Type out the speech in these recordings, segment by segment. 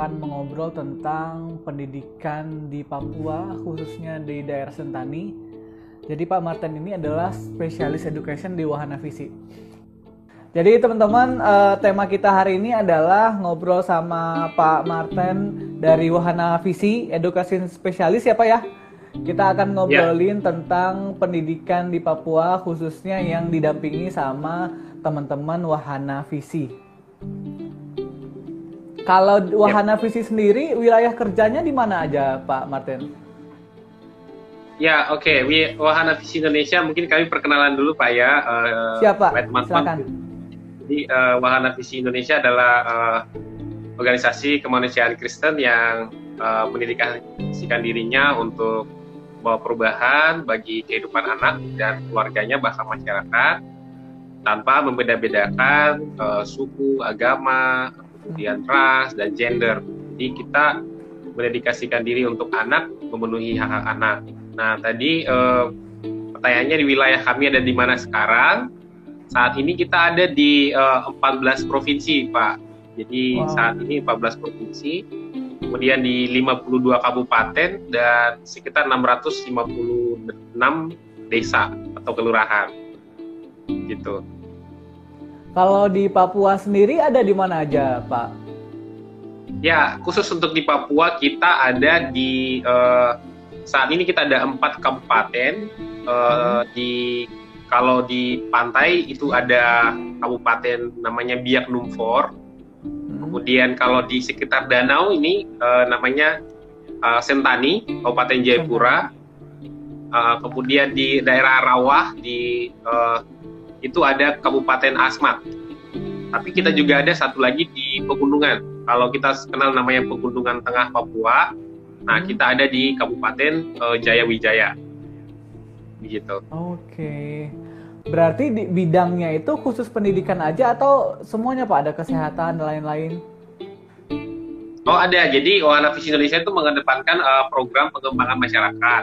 akan mengobrol tentang pendidikan di Papua, khususnya di daerah Sentani. Jadi Pak Martin ini adalah spesialis education di Wahana Visi. Jadi teman-teman, uh, tema kita hari ini adalah ngobrol sama Pak Martin dari Wahana Visi, edukasi spesialis ya Pak ya. Kita akan ngobrolin yeah. tentang pendidikan di Papua, khususnya yang didampingi sama teman-teman Wahana Visi. Kalau Wahana yep. Visi sendiri, wilayah kerjanya di mana aja, Pak Martin? Ya, oke. Okay. Wahana Visi Indonesia, mungkin kami perkenalan dulu, Pak ya. Uh, Siapa? Silakan. Jadi, uh, Wahana Visi Indonesia adalah uh, organisasi kemanusiaan Kristen yang uh, mendedikasikan dirinya untuk membawa perubahan bagi kehidupan anak dan keluarganya, bahkan masyarakat, tanpa membeda-bedakan uh, suku, agama, kemudian ras dan gender. Jadi kita mendedikasikan diri untuk anak, memenuhi hak-hak anak. Nah tadi eh, pertanyaannya di wilayah kami ada di mana sekarang? Saat ini kita ada di eh, 14 provinsi, Pak. Jadi wow. saat ini 14 provinsi, kemudian di 52 kabupaten dan sekitar 656 desa atau kelurahan. Gitu. Kalau di Papua sendiri ada di mana aja, Pak? Ya, khusus untuk di Papua kita ada di uh, saat ini kita ada empat kabupaten. Uh, hmm. Di kalau di pantai itu ada kabupaten namanya Biak Numfor. Hmm. Kemudian kalau di sekitar danau ini uh, namanya uh, Sentani, Kabupaten Jayapura. Uh, kemudian di daerah Rawah di uh, itu ada Kabupaten Asmat. Tapi kita juga ada satu lagi di pegunungan. Kalau kita kenal namanya Pegunungan Tengah Papua, nah hmm. kita ada di Kabupaten uh, Jaya Wijaya. Begitu. Oke. Berarti di bidangnya itu khusus pendidikan aja atau semuanya Pak ada kesehatan dan lain-lain? Oh ada, jadi Wahana Visi Indonesia itu mengedepankan uh, program pengembangan masyarakat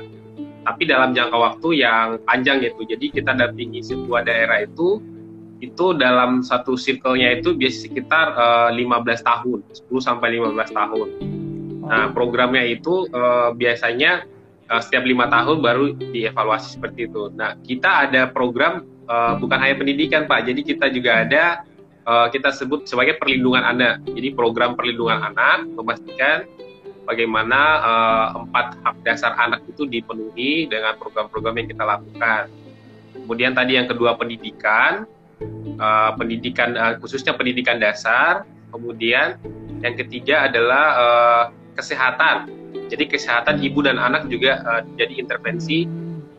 tapi dalam jangka waktu yang panjang gitu. Jadi kita dampingi sebuah daerah itu itu dalam satu circle-nya itu biasa sekitar uh, eh, 15 tahun, 10 sampai 15 tahun. Nah, programnya itu uh, biasanya uh, setiap lima tahun baru dievaluasi seperti itu. Nah, kita ada program uh, bukan hanya pendidikan, Pak. Jadi kita juga ada uh, kita sebut sebagai perlindungan anak. Jadi program perlindungan anak memastikan bagaimana uh, empat hak dasar anak itu dipenuhi dengan program-program yang kita lakukan. Kemudian tadi yang kedua pendidikan, uh, pendidikan uh, khususnya pendidikan dasar. Kemudian yang ketiga adalah uh, kesehatan. Jadi kesehatan ibu dan anak juga uh, jadi intervensi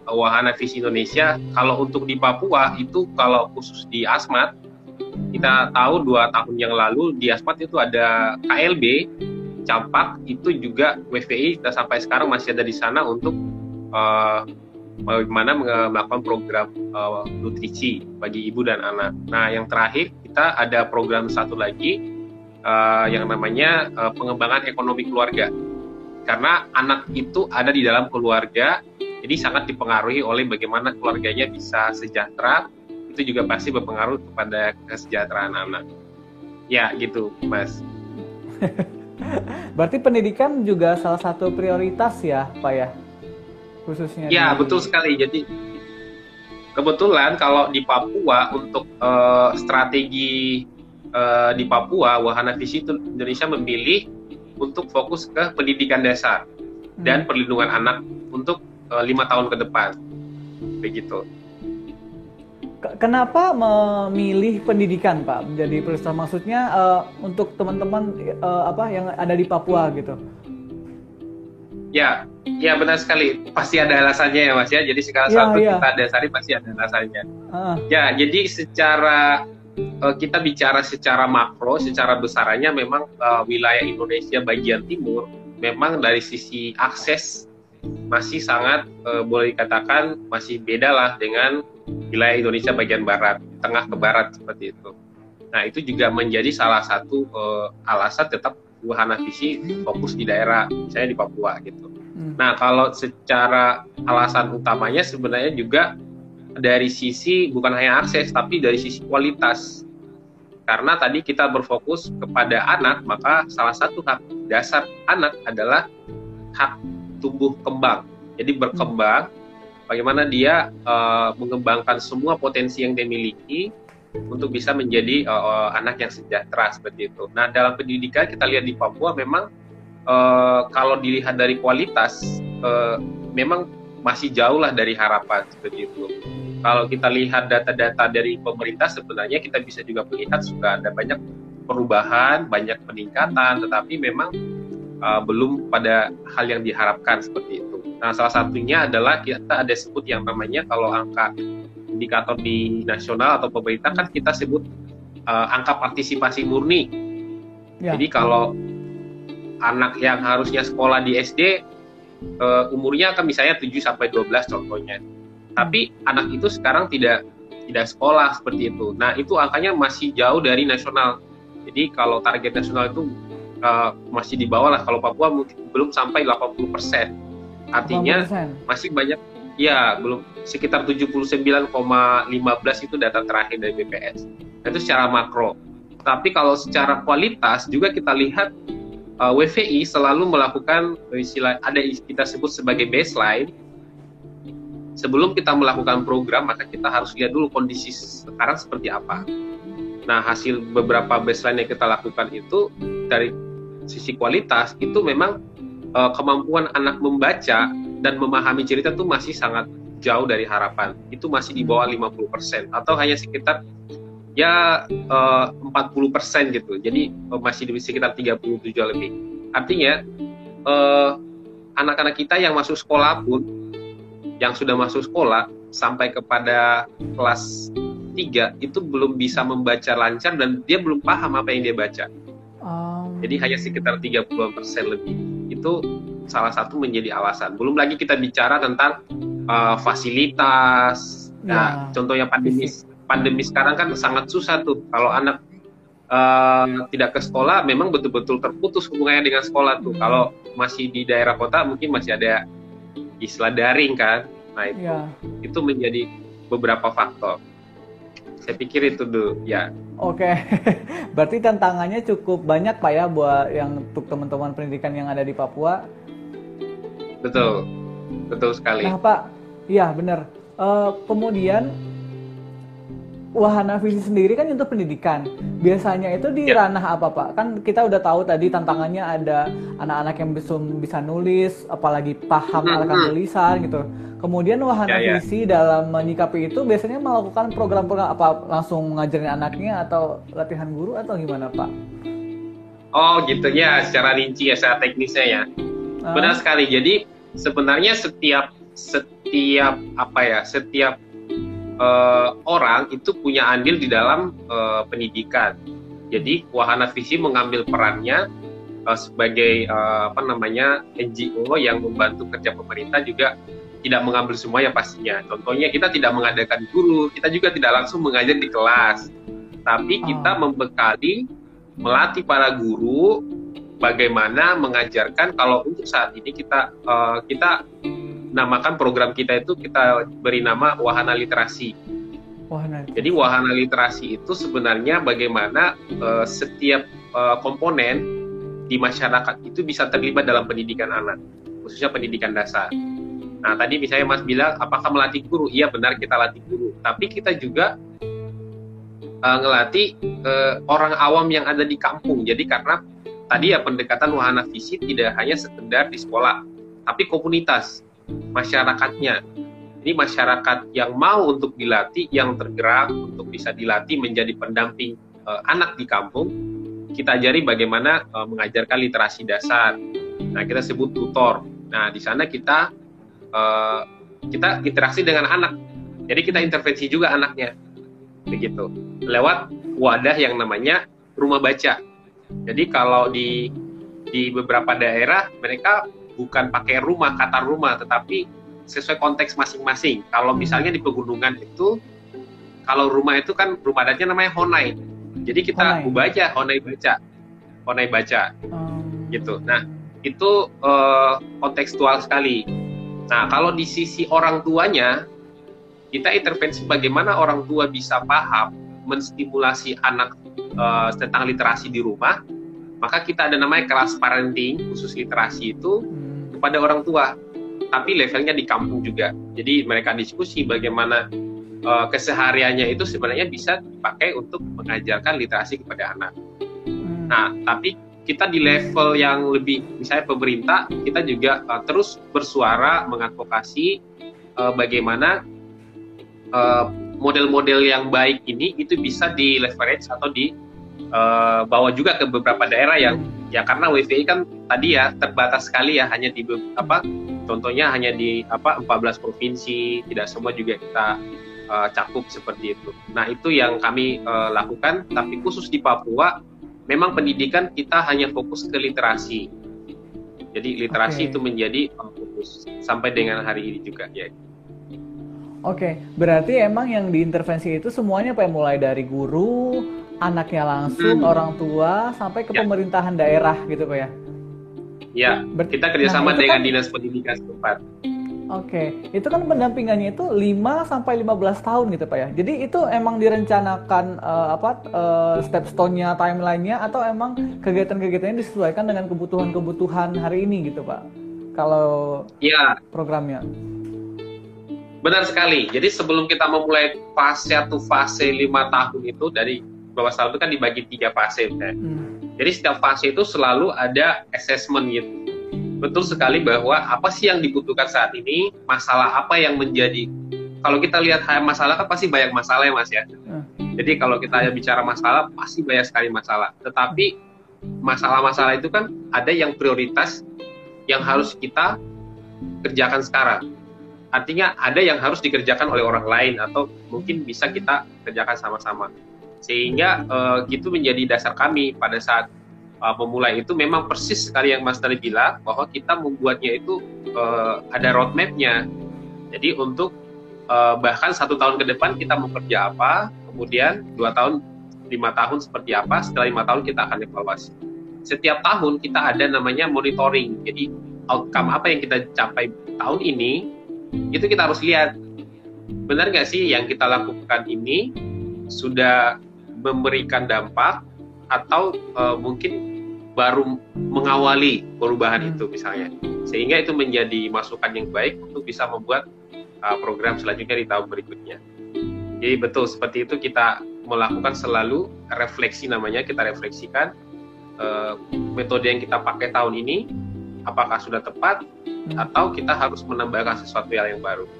uh, Wahana Visi Indonesia. Kalau untuk di Papua itu kalau khusus di Asmat kita tahu dua tahun yang lalu di Asmat itu ada KLB campak itu juga WVI kita sampai sekarang masih ada di sana untuk uh, bagaimana melakukan program uh, nutrisi bagi ibu dan anak. Nah, yang terakhir kita ada program satu lagi uh, yang namanya uh, pengembangan ekonomi keluarga. Karena anak itu ada di dalam keluarga, jadi sangat dipengaruhi oleh bagaimana keluarganya bisa sejahtera. Itu juga pasti berpengaruh kepada kesejahteraan anak. Ya, gitu, Mas. Berarti pendidikan juga salah satu prioritas ya, Pak ya? Khususnya. Ya, di... betul sekali. Jadi kebetulan kalau di Papua untuk uh, strategi uh, di Papua, Wahana Visi Indonesia memilih untuk fokus ke pendidikan dasar hmm. dan perlindungan anak untuk uh, lima tahun ke depan. Begitu. Kenapa memilih pendidikan, Pak? Menjadi prioritas maksudnya uh, untuk teman-teman uh, apa yang ada di Papua gitu? Ya, ya benar sekali. Pasti ada alasannya ya, Mas ya. Jadi sekarang ya, satu ya. kita dasari pasti ada alasannya. Uh. Ya, jadi secara uh, kita bicara secara makro, secara besarannya memang uh, wilayah Indonesia bagian timur memang dari sisi akses masih sangat uh, boleh dikatakan masih beda lah dengan wilayah Indonesia bagian barat, tengah ke barat seperti itu. Nah, itu juga menjadi salah satu uh, alasan tetap Wahana Visi fokus di daerah, misalnya di Papua gitu. Hmm. Nah, kalau secara alasan utamanya sebenarnya juga dari sisi bukan hanya akses, tapi dari sisi kualitas. Karena tadi kita berfokus kepada anak, maka salah satu hak dasar anak adalah hak tumbuh kembang. Jadi berkembang, bagaimana dia uh, mengembangkan semua potensi yang dia miliki untuk bisa menjadi uh, anak yang sejahtera seperti itu. Nah dalam pendidikan kita lihat di Papua memang uh, kalau dilihat dari kualitas uh, memang masih jauh lah dari harapan seperti itu kalau kita lihat data-data dari pemerintah sebenarnya kita bisa juga melihat sudah ada banyak perubahan, banyak peningkatan, tetapi memang uh, belum pada hal yang diharapkan seperti itu. Nah, salah satunya adalah kita ada sebut yang namanya kalau angka indikator di nasional atau pemerintah kan kita sebut uh, angka partisipasi murni. Ya. Jadi kalau anak yang harusnya sekolah di SD uh, umurnya kan misalnya 7 sampai 12 contohnya tapi anak itu sekarang tidak tidak sekolah seperti itu. Nah, itu angkanya masih jauh dari nasional. Jadi kalau target nasional itu uh, masih di bawah lah. Kalau Papua mungkin belum sampai 80 persen. Artinya 80%. masih banyak, ya belum sekitar 79,15 itu data terakhir dari BPS. Itu secara makro. Tapi kalau secara kualitas juga kita lihat uh, eh, WVI selalu melakukan istilah ada kita sebut sebagai baseline sebelum kita melakukan program maka kita harus lihat dulu kondisi sekarang seperti apa. Nah hasil beberapa baseline yang kita lakukan itu dari sisi kualitas itu memang uh, kemampuan anak membaca dan memahami cerita itu masih sangat jauh dari harapan. Itu masih di bawah 50% atau hanya sekitar ya eh, uh, 40% gitu. Jadi uh, masih di sekitar 37 lebih. Artinya anak-anak uh, kita yang masuk sekolah pun yang sudah masuk sekolah sampai kepada kelas 3 itu belum bisa membaca lancar dan dia belum paham apa yang dia baca. Jadi hanya sekitar 30% lebih. Itu salah satu menjadi alasan. Belum lagi kita bicara tentang uh, fasilitas. Nah, ya. contohnya pandemi pandemi sekarang kan sangat susah tuh kalau anak uh, tidak ke sekolah memang betul-betul terputus hubungannya dengan sekolah tuh. Hmm. Kalau masih di daerah kota mungkin masih ada istilah daring kan nah itu ya. itu menjadi beberapa faktor saya pikir itu dulu ya. Oke. Berarti tantangannya cukup banyak pak ya buat yang untuk teman-teman pendidikan yang ada di Papua? Betul. Betul sekali. Nah pak iya benar. Uh, kemudian wahana visi sendiri kan untuk pendidikan. Biasanya itu di ya. ranah apa Pak? Kan kita udah tahu tadi tantangannya ada anak-anak yang bisa bisa nulis, apalagi paham hmm, hmm. tulisan gitu. Kemudian wahana ya, ya. visi dalam menyikapi itu biasanya melakukan program-program apa langsung ngajarin anaknya atau latihan guru atau gimana Pak? Oh gitu ya, secara rinci ya, secara teknisnya ya. Uh. Benar sekali. Jadi sebenarnya setiap setiap apa ya, setiap uh, orang itu punya andil di dalam uh, pendidikan. Jadi wahana visi mengambil perannya uh, sebagai uh, apa namanya NGO yang membantu kerja pemerintah juga tidak mengambil semua ya pastinya. Contohnya kita tidak mengadakan guru, kita juga tidak langsung mengajar di kelas, tapi kita oh. membekali melatih para guru bagaimana mengajarkan kalau untuk saat ini kita uh, kita namakan program kita itu kita beri nama wahana literasi. Wahana. Jadi wahana literasi itu sebenarnya bagaimana uh, setiap uh, komponen di masyarakat itu bisa terlibat dalam pendidikan anak, khususnya pendidikan dasar. Nah, tadi misalnya Mas bilang, apakah melatih guru? Iya, benar kita latih guru. Tapi kita juga uh, ngelatih uh, orang awam yang ada di kampung. Jadi karena tadi ya pendekatan wahana visi tidak hanya sekedar di sekolah, tapi komunitas masyarakatnya. Ini masyarakat yang mau untuk dilatih, yang tergerak untuk bisa dilatih menjadi pendamping uh, anak di kampung, kita ajari bagaimana uh, mengajarkan literasi dasar. Nah, kita sebut tutor. Nah, di sana kita uh, kita interaksi dengan anak. Jadi kita intervensi juga anaknya, begitu. Lewat wadah yang namanya rumah baca. Jadi kalau di di beberapa daerah mereka bukan pakai rumah kata rumah tetapi sesuai konteks masing-masing. Kalau hmm. misalnya di pegunungan itu kalau rumah itu kan rumah adatnya namanya honai. Jadi kita honai. baca honai baca. Honai baca. Hmm. Gitu. Nah, itu uh, kontekstual sekali. Nah, kalau di sisi orang tuanya kita intervensi bagaimana orang tua bisa paham menstimulasi anak uh, tentang literasi di rumah maka kita ada namanya kelas parenting khusus literasi itu hmm. Kepada orang tua. Tapi levelnya di kampung juga. Jadi mereka diskusi bagaimana uh, kesehariannya itu sebenarnya bisa dipakai untuk mengajarkan literasi kepada anak. Hmm. nah tapi kita di level yang lebih misalnya pemerintah kita juga uh, terus bersuara mengadvokasi uh, bagaimana model-model uh, yang baik ini itu bisa di leverage atau di uh, bawa juga ke beberapa daerah yang ya karena WVI kan tadi ya terbatas sekali ya hanya di apa contohnya hanya di apa 14 provinsi tidak semua juga kita uh, cakup seperti itu. Nah itu yang kami uh, lakukan tapi khusus di Papua memang pendidikan kita hanya fokus ke literasi. Jadi literasi okay. itu menjadi fokus sampai dengan hari ini juga ya. Oke, okay. berarti emang yang diintervensi itu semuanya apa mulai dari guru, anaknya langsung, hmm. orang tua, sampai ke ya. pemerintahan daerah gitu Pak ya? Ya, kita kerjasama nah, dengan kan, dinas pendidikan setempat. Oke, okay. itu kan pendampingannya itu 5 sampai 15 tahun gitu Pak ya. Jadi itu emang direncanakan uh, apa uh, step stone-nya, timeline-nya atau emang kegiatan-kegiatannya disesuaikan dengan kebutuhan-kebutuhan hari ini gitu Pak? Kalau ya. programnya. Benar sekali. Jadi sebelum kita memulai fase atau fase lima tahun itu dari bawah tahun itu kan dibagi tiga fase. Kan? Hmm. Jadi setiap fase itu selalu ada assessment gitu betul sekali bahwa apa sih yang dibutuhkan saat ini, masalah apa yang menjadi kalau kita lihat masalah kan pasti banyak masalah ya mas ya. Hmm. Jadi kalau kita bicara masalah pasti banyak sekali masalah. Tetapi masalah-masalah itu kan ada yang prioritas yang harus kita kerjakan sekarang. Artinya ada yang harus dikerjakan oleh orang lain atau mungkin bisa kita kerjakan sama-sama. Sehingga uh, itu menjadi dasar kami pada saat uh, memulai itu memang persis sekali yang Mas tadi bilang bahwa kita membuatnya itu uh, ada roadmapnya. Jadi untuk uh, bahkan satu tahun ke depan kita mau kerja apa, kemudian dua tahun, lima tahun seperti apa, setelah lima tahun kita akan evaluasi. Setiap tahun kita ada namanya monitoring. Jadi outcome apa yang kita capai tahun ini itu kita harus lihat benar nggak sih yang kita lakukan ini sudah memberikan dampak atau uh, mungkin baru mengawali perubahan hmm. itu misalnya sehingga itu menjadi masukan yang baik untuk bisa membuat uh, program selanjutnya di tahun berikutnya jadi betul seperti itu kita melakukan selalu refleksi namanya kita refleksikan uh, metode yang kita pakai tahun ini apakah sudah tepat hmm. atau kita harus menambahkan sesuatu yang baru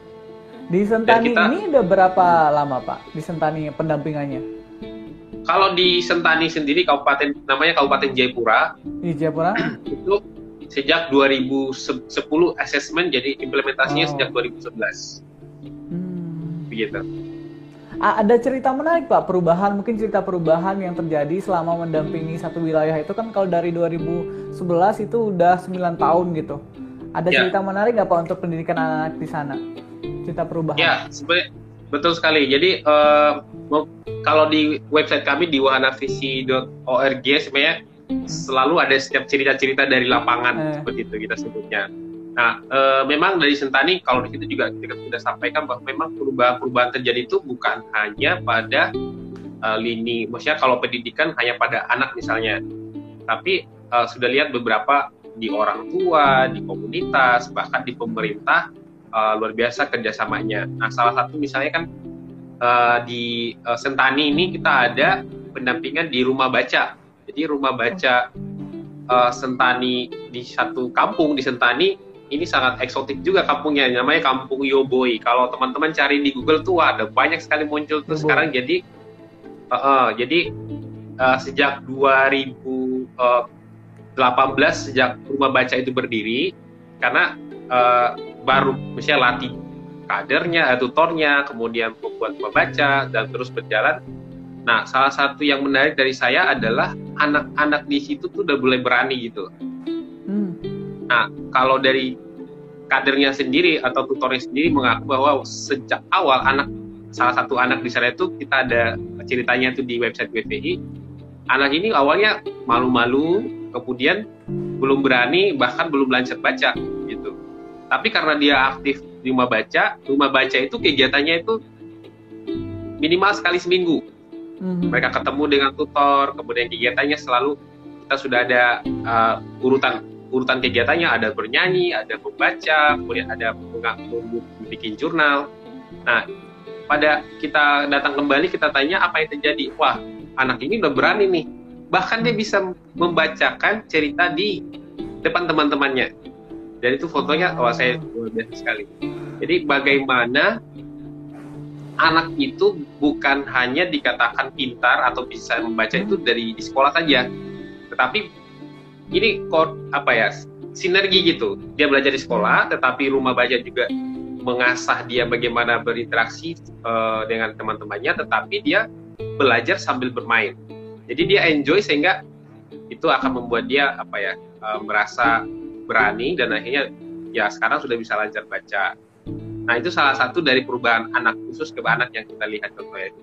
di Sentani kita, ini udah berapa lama Pak di Sentani pendampingannya kalau di Sentani sendiri kabupaten namanya Kabupaten Jayapura. Di Jayapura? itu sejak 2010 assessment jadi implementasinya oh. sejak 2011. Hmm. Begitu. Ada cerita menarik Pak, perubahan mungkin cerita perubahan yang terjadi selama mendampingi satu wilayah itu kan kalau dari 2011 itu udah 9 tahun gitu. Ada ya. cerita menarik nggak Pak untuk pendidikan anak-anak di sana? Cerita perubahan. Ya, sebenarnya betul sekali. Jadi uh, kalau di website kami di wahanavisi.org sebenarnya selalu ada setiap cerita-cerita dari lapangan hmm. seperti itu kita sebutnya. Nah, e, memang dari Sentani kalau di situ juga kita sudah sampaikan bahwa memang perubahan-perubahan terjadi itu bukan hanya pada e, lini, maksudnya kalau pendidikan hanya pada anak misalnya, tapi e, sudah lihat beberapa di orang tua, di komunitas, bahkan di pemerintah e, luar biasa kerjasamanya. Nah, salah satu misalnya kan uh, di uh, Sentani ini kita ada pendampingan di rumah baca. Jadi rumah baca uh, Sentani di satu kampung di Sentani ini sangat eksotik juga kampungnya namanya Kampung Yoboi. Kalau teman-teman cari di Google tuh ada banyak sekali muncul tuh sekarang jadi uh, uh, jadi uh, sejak 2018 sejak rumah baca itu berdiri karena uh, baru misalnya latih kadernya, eh, tutornya, kemudian membuat membaca dan terus berjalan. Nah, salah satu yang menarik dari saya adalah anak-anak di situ tuh udah mulai berani gitu. Hmm. Nah, kalau dari kadernya sendiri atau tutornya sendiri mengaku bahwa sejak awal anak salah satu anak di sana itu kita ada ceritanya tuh di website WPI. Anak ini awalnya malu-malu, kemudian belum berani bahkan belum lancar baca gitu. Tapi karena dia aktif di rumah baca rumah baca itu kegiatannya itu minimal sekali seminggu mm-hmm. mereka ketemu dengan tutor kemudian kegiatannya selalu kita sudah ada uh, urutan urutan kegiatannya ada bernyanyi, ada membaca, kemudian ada bikin jurnal. Nah, pada kita datang kembali kita tanya apa yang terjadi. Wah, anak ini udah berani nih. Bahkan dia bisa membacakan cerita di depan teman-temannya. Dan itu fotonya, wah saya luar biasa sekali. Jadi bagaimana anak itu bukan hanya dikatakan pintar atau bisa membaca itu dari di sekolah saja, tetapi ini kok apa ya sinergi gitu. Dia belajar di sekolah, tetapi rumah baca juga mengasah dia bagaimana berinteraksi uh, dengan teman-temannya, tetapi dia belajar sambil bermain. Jadi dia enjoy sehingga itu akan membuat dia apa ya uh, merasa berani dan akhirnya ya sekarang sudah bisa lancar baca Nah itu salah satu dari perubahan anak khusus ke anak yang kita lihat contohnya itu.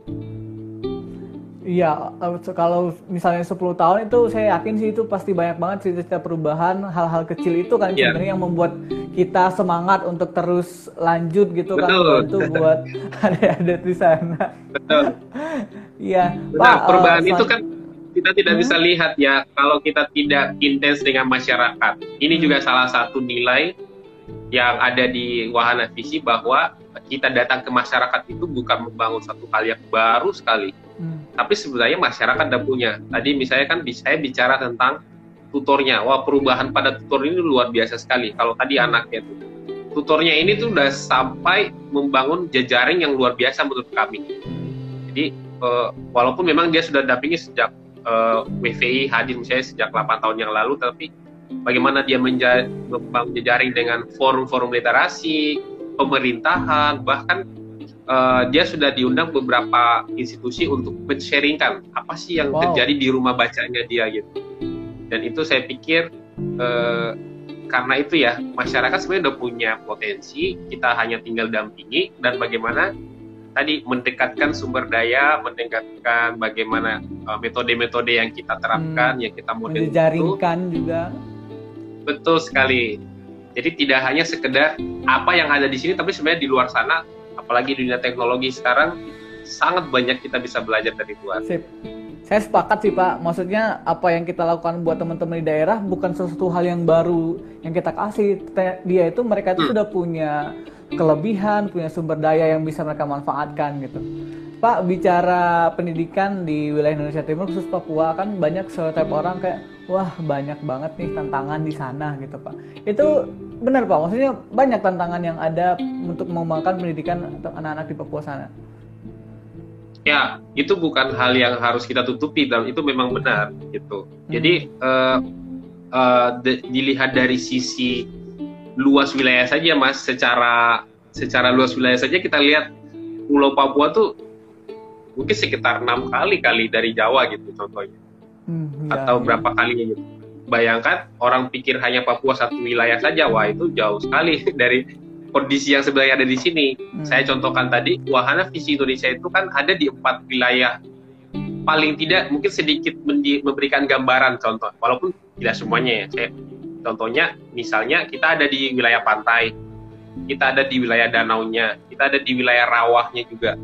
Iya, eh, kalau misalnya 10 tahun itu saya yakin sih itu pasti banyak banget cerita-cerita perubahan, hal-hal kecil itu kan yeah. sebenarnya yang membuat kita semangat untuk terus lanjut gitu kan. Betul. kan itu buat ada-ada di sana. Betul. Iya. nah, perubahan uh, itu kan kita tidak hmm? bisa lihat ya kalau kita tidak intens dengan masyarakat. Ini juga salah satu nilai yang ada di wahana visi bahwa kita datang ke masyarakat itu bukan membangun satu hal yang baru sekali, hmm. tapi sebenarnya masyarakat sudah punya. Tadi misalnya kan saya bicara tentang tutornya, wah perubahan pada tutor ini luar biasa sekali. Kalau tadi anaknya itu, tutornya ini tuh udah sampai membangun jejaring yang luar biasa menurut kami. Jadi uh, walaupun memang dia sudah dampingi sejak uh, eh, WVI hadir misalnya sejak 8 tahun yang lalu, tapi bagaimana dia menjaring dengan forum-forum literasi, pemerintahan, bahkan uh, dia sudah diundang beberapa institusi untuk men-sharingkan apa sih yang wow. terjadi di rumah bacanya dia gitu. Dan itu saya pikir uh, karena itu ya masyarakat sebenarnya udah punya potensi, kita hanya tinggal dampingi dan bagaimana tadi mendekatkan sumber daya, mendekatkan bagaimana eh, metode-metode uh, yang kita terapkan, hmm. yang kita model jaringkan juga Betul sekali. Jadi tidak hanya sekedar apa yang ada di sini, tapi sebenarnya di luar sana, apalagi dunia teknologi sekarang, sangat banyak kita bisa belajar dari luar. Sip. Saya sepakat sih Pak, maksudnya apa yang kita lakukan buat teman-teman di daerah bukan sesuatu hal yang baru yang kita kasih. Dia itu mereka itu hmm. sudah punya kelebihan, punya sumber daya yang bisa mereka manfaatkan gitu. Pak bicara pendidikan di wilayah Indonesia Timur khusus Papua kan banyak setiap orang kayak wah banyak banget nih tantangan di sana gitu Pak. Itu benar Pak, maksudnya banyak tantangan yang ada untuk mengembangkan pendidikan untuk anak-anak di Papua sana. Ya, itu bukan hal yang harus kita tutupi dan itu memang benar gitu. Jadi uh, uh, dilihat dari sisi luas wilayah saja Mas, secara secara luas wilayah saja kita lihat Pulau Papua tuh mungkin sekitar enam kali kali dari Jawa gitu contohnya hmm, ya, atau ya. berapa kalinya gitu bayangkan orang pikir hanya Papua satu wilayah saja wah itu jauh sekali dari kondisi yang sebenarnya ada di sini. Hmm. saya contohkan tadi wahana visi Indonesia itu kan ada di empat wilayah. Paling tidak mungkin sedikit memberikan gambaran contoh. Walaupun tidak semuanya ya saya contohnya misalnya kita ada di wilayah pantai kita ada di wilayah danaunya kita ada di wilayah rawahnya juga.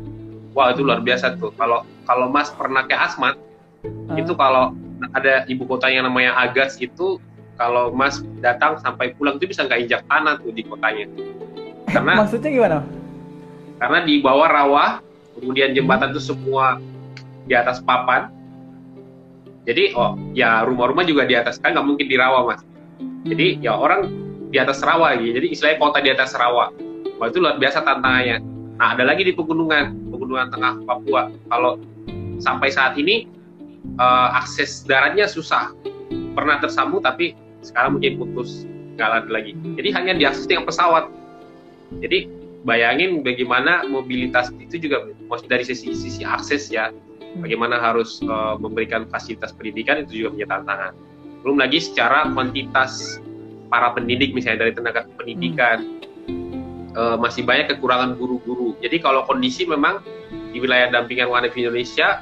Wah itu luar biasa tuh. Kalau kalau Mas pernah ke Asmat uh. itu kalau ada ibu kota yang namanya Agas itu kalau Mas datang sampai pulang itu bisa nggak injak tanah tuh di kotanya karena maksudnya gimana? Karena di bawah rawa kemudian jembatan itu semua di atas papan. Jadi oh ya rumah-rumah juga di atas kan nggak mungkin di rawa mas. Jadi ya orang di atas rawa gitu. Jadi istilahnya kota di atas rawa. Wah itu luar biasa tantangannya. Nah ada lagi di pegunungan pegunungan tengah Papua. Kalau sampai saat ini uh, akses daratnya susah, pernah tersambung tapi sekarang mungkin putus nggak lagi. Jadi hanya diakses dengan pesawat. Jadi bayangin bagaimana mobilitas itu juga dari sisi sisi akses ya, bagaimana harus uh, memberikan fasilitas pendidikan itu juga punya tantangan. Belum lagi secara kuantitas para pendidik misalnya dari tenaga pendidikan. Hmm uh, masih banyak kekurangan guru-guru. Jadi kalau kondisi memang di wilayah dampingan Wahana Indonesia,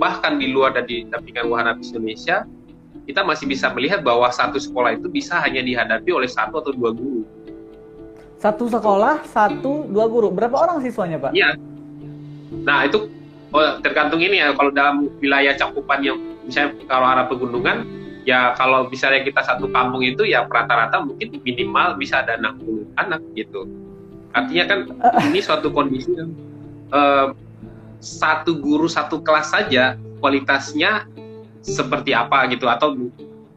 bahkan di luar dari dampingan Wahana Indonesia, kita masih bisa melihat bahwa satu sekolah itu bisa hanya dihadapi oleh satu atau dua guru. Satu sekolah, satu, dua guru. Berapa orang siswanya, Pak? Iya. Nah, itu oh, tergantung ini ya. Kalau dalam wilayah cakupan yang misalnya kalau arah pegunungan, ya kalau misalnya kita satu kampung itu ya rata-rata mungkin minimal bisa ada 60 anak gitu artinya kan ini suatu kondisi yang uh, satu guru satu kelas saja kualitasnya seperti apa gitu atau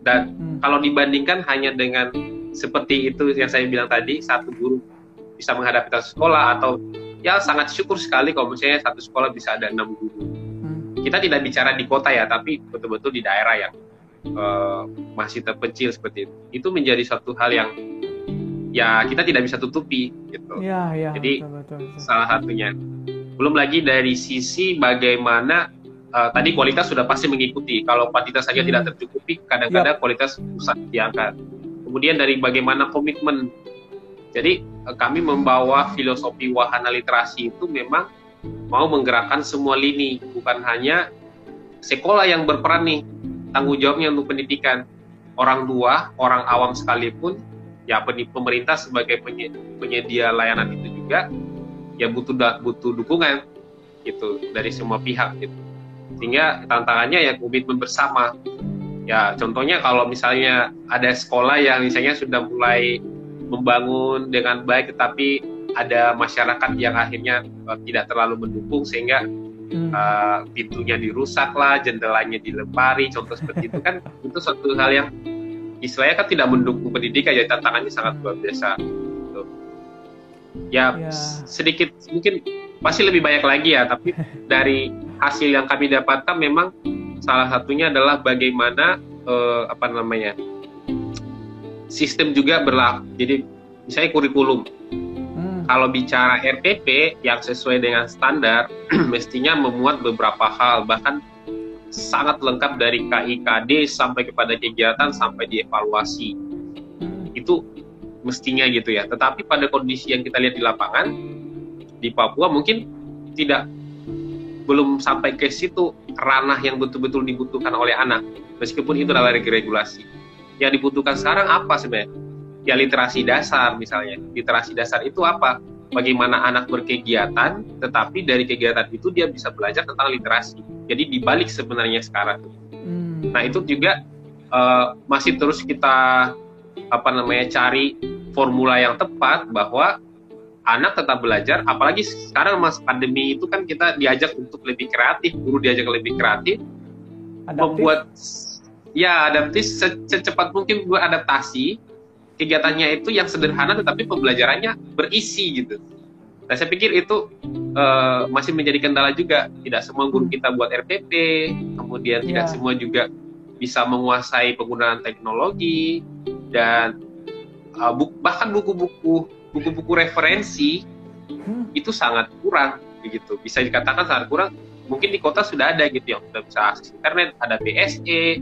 dan hmm. kalau dibandingkan hanya dengan seperti itu yang saya bilang tadi satu guru bisa menghadapi satu sekolah atau ya sangat syukur sekali kalau misalnya satu sekolah bisa ada enam guru hmm. kita tidak bicara di kota ya tapi betul-betul di daerah yang uh, masih terpencil seperti itu itu menjadi satu hal yang ya kita tidak bisa tutupi gitu ya, ya, jadi betul, betul, betul. salah satunya belum lagi dari sisi bagaimana uh, tadi kualitas sudah pasti mengikuti. Kalau kuantitas saja hmm. tidak tercukupi, kadang-kadang yep. kualitas susah diangkat. Kemudian dari bagaimana komitmen. Jadi uh, kami membawa filosofi wahana literasi itu memang mau menggerakkan semua lini, bukan hanya sekolah yang berperan nih tanggung jawabnya untuk pendidikan. Orang tua, orang awam sekalipun, ya pemerintah sebagai penyedia layanan itu juga ya butuh butuh dukungan gitu dari semua pihak gitu sehingga tantangannya ya komitmen bersama ya contohnya kalau misalnya ada sekolah yang misalnya sudah mulai membangun dengan baik tetapi ada masyarakat yang akhirnya uh, tidak terlalu mendukung sehingga hmm. uh, pintunya dirusak lah jendelanya dilempari contoh seperti itu kan itu suatu hal yang istilahnya kan tidak mendukung pendidikan jadi tantangannya sangat luar biasa ya, ya sedikit mungkin pasti lebih banyak lagi ya tapi dari hasil yang kami dapatkan memang salah satunya adalah bagaimana uh, apa namanya sistem juga berlaku jadi misalnya kurikulum hmm. kalau bicara RPP yang sesuai dengan standar mestinya memuat beberapa hal bahkan sangat lengkap dari KIKD sampai kepada kegiatan sampai dievaluasi hmm. itu mestinya gitu ya. Tetapi pada kondisi yang kita lihat di lapangan di Papua mungkin tidak belum sampai ke situ ranah yang betul-betul dibutuhkan oleh anak. Meskipun itu adalah regulasi. Yang dibutuhkan sekarang apa sebenarnya? Ya literasi dasar misalnya. Literasi dasar itu apa? Bagaimana anak berkegiatan, tetapi dari kegiatan itu dia bisa belajar tentang literasi. Jadi dibalik sebenarnya sekarang. Hmm. Nah itu juga uh, masih terus kita apa namanya cari formula yang tepat bahwa anak tetap belajar apalagi sekarang mas pandemi itu kan kita diajak untuk lebih kreatif guru diajak lebih kreatif adaptif. membuat ya adaptif secepat mungkin buat adaptasi kegiatannya itu yang sederhana tetapi pembelajarannya berisi gitu nah saya pikir itu uh, masih menjadi kendala juga tidak semua guru kita buat RPP kemudian yeah. tidak semua juga bisa menguasai penggunaan teknologi dan uh, bu bahkan buku-buku buku-buku referensi hmm. itu sangat kurang begitu bisa dikatakan sangat kurang mungkin di kota sudah ada gitu yang sudah bisa akses internet ada BSE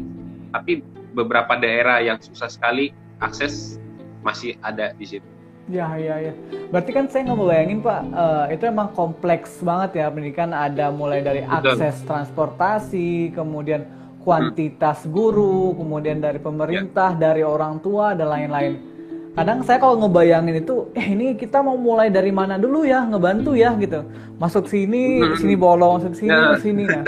tapi beberapa daerah yang susah sekali akses masih ada di situ Ya, ya, ya. Berarti kan saya nggak bayangin Pak, uh, itu emang kompleks banget ya pendidikan. Ada mulai dari akses transportasi, kemudian kuantitas guru, kemudian dari pemerintah, ya. dari orang tua dan lain-lain kadang saya kalau ngebayangin itu eh ini kita mau mulai dari mana dulu ya? Ngebantu ya gitu. Masuk sini hmm. sini bolong masuk sini ke sini nah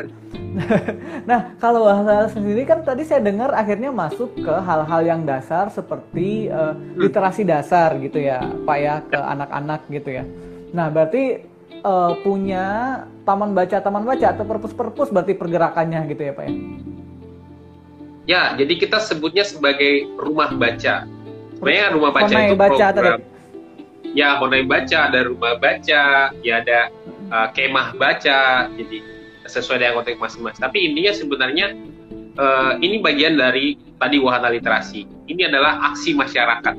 nah kalau bahasa sendiri kan tadi saya dengar akhirnya masuk ke hal-hal yang dasar seperti uh, literasi dasar gitu ya pak ya ke anak-anak gitu ya. Nah berarti uh, punya taman baca taman baca atau perpus-perpus berarti pergerakannya gitu ya pak ya? Ya jadi kita sebutnya sebagai rumah baca sebenarnya rumah baca itu baca program. ya honai baca ada rumah baca ya ada uh, kemah baca jadi sesuai dengan konteks masing-masing. Tapi intinya sebenarnya uh, ini bagian dari tadi wahana literasi. Ini adalah aksi masyarakat.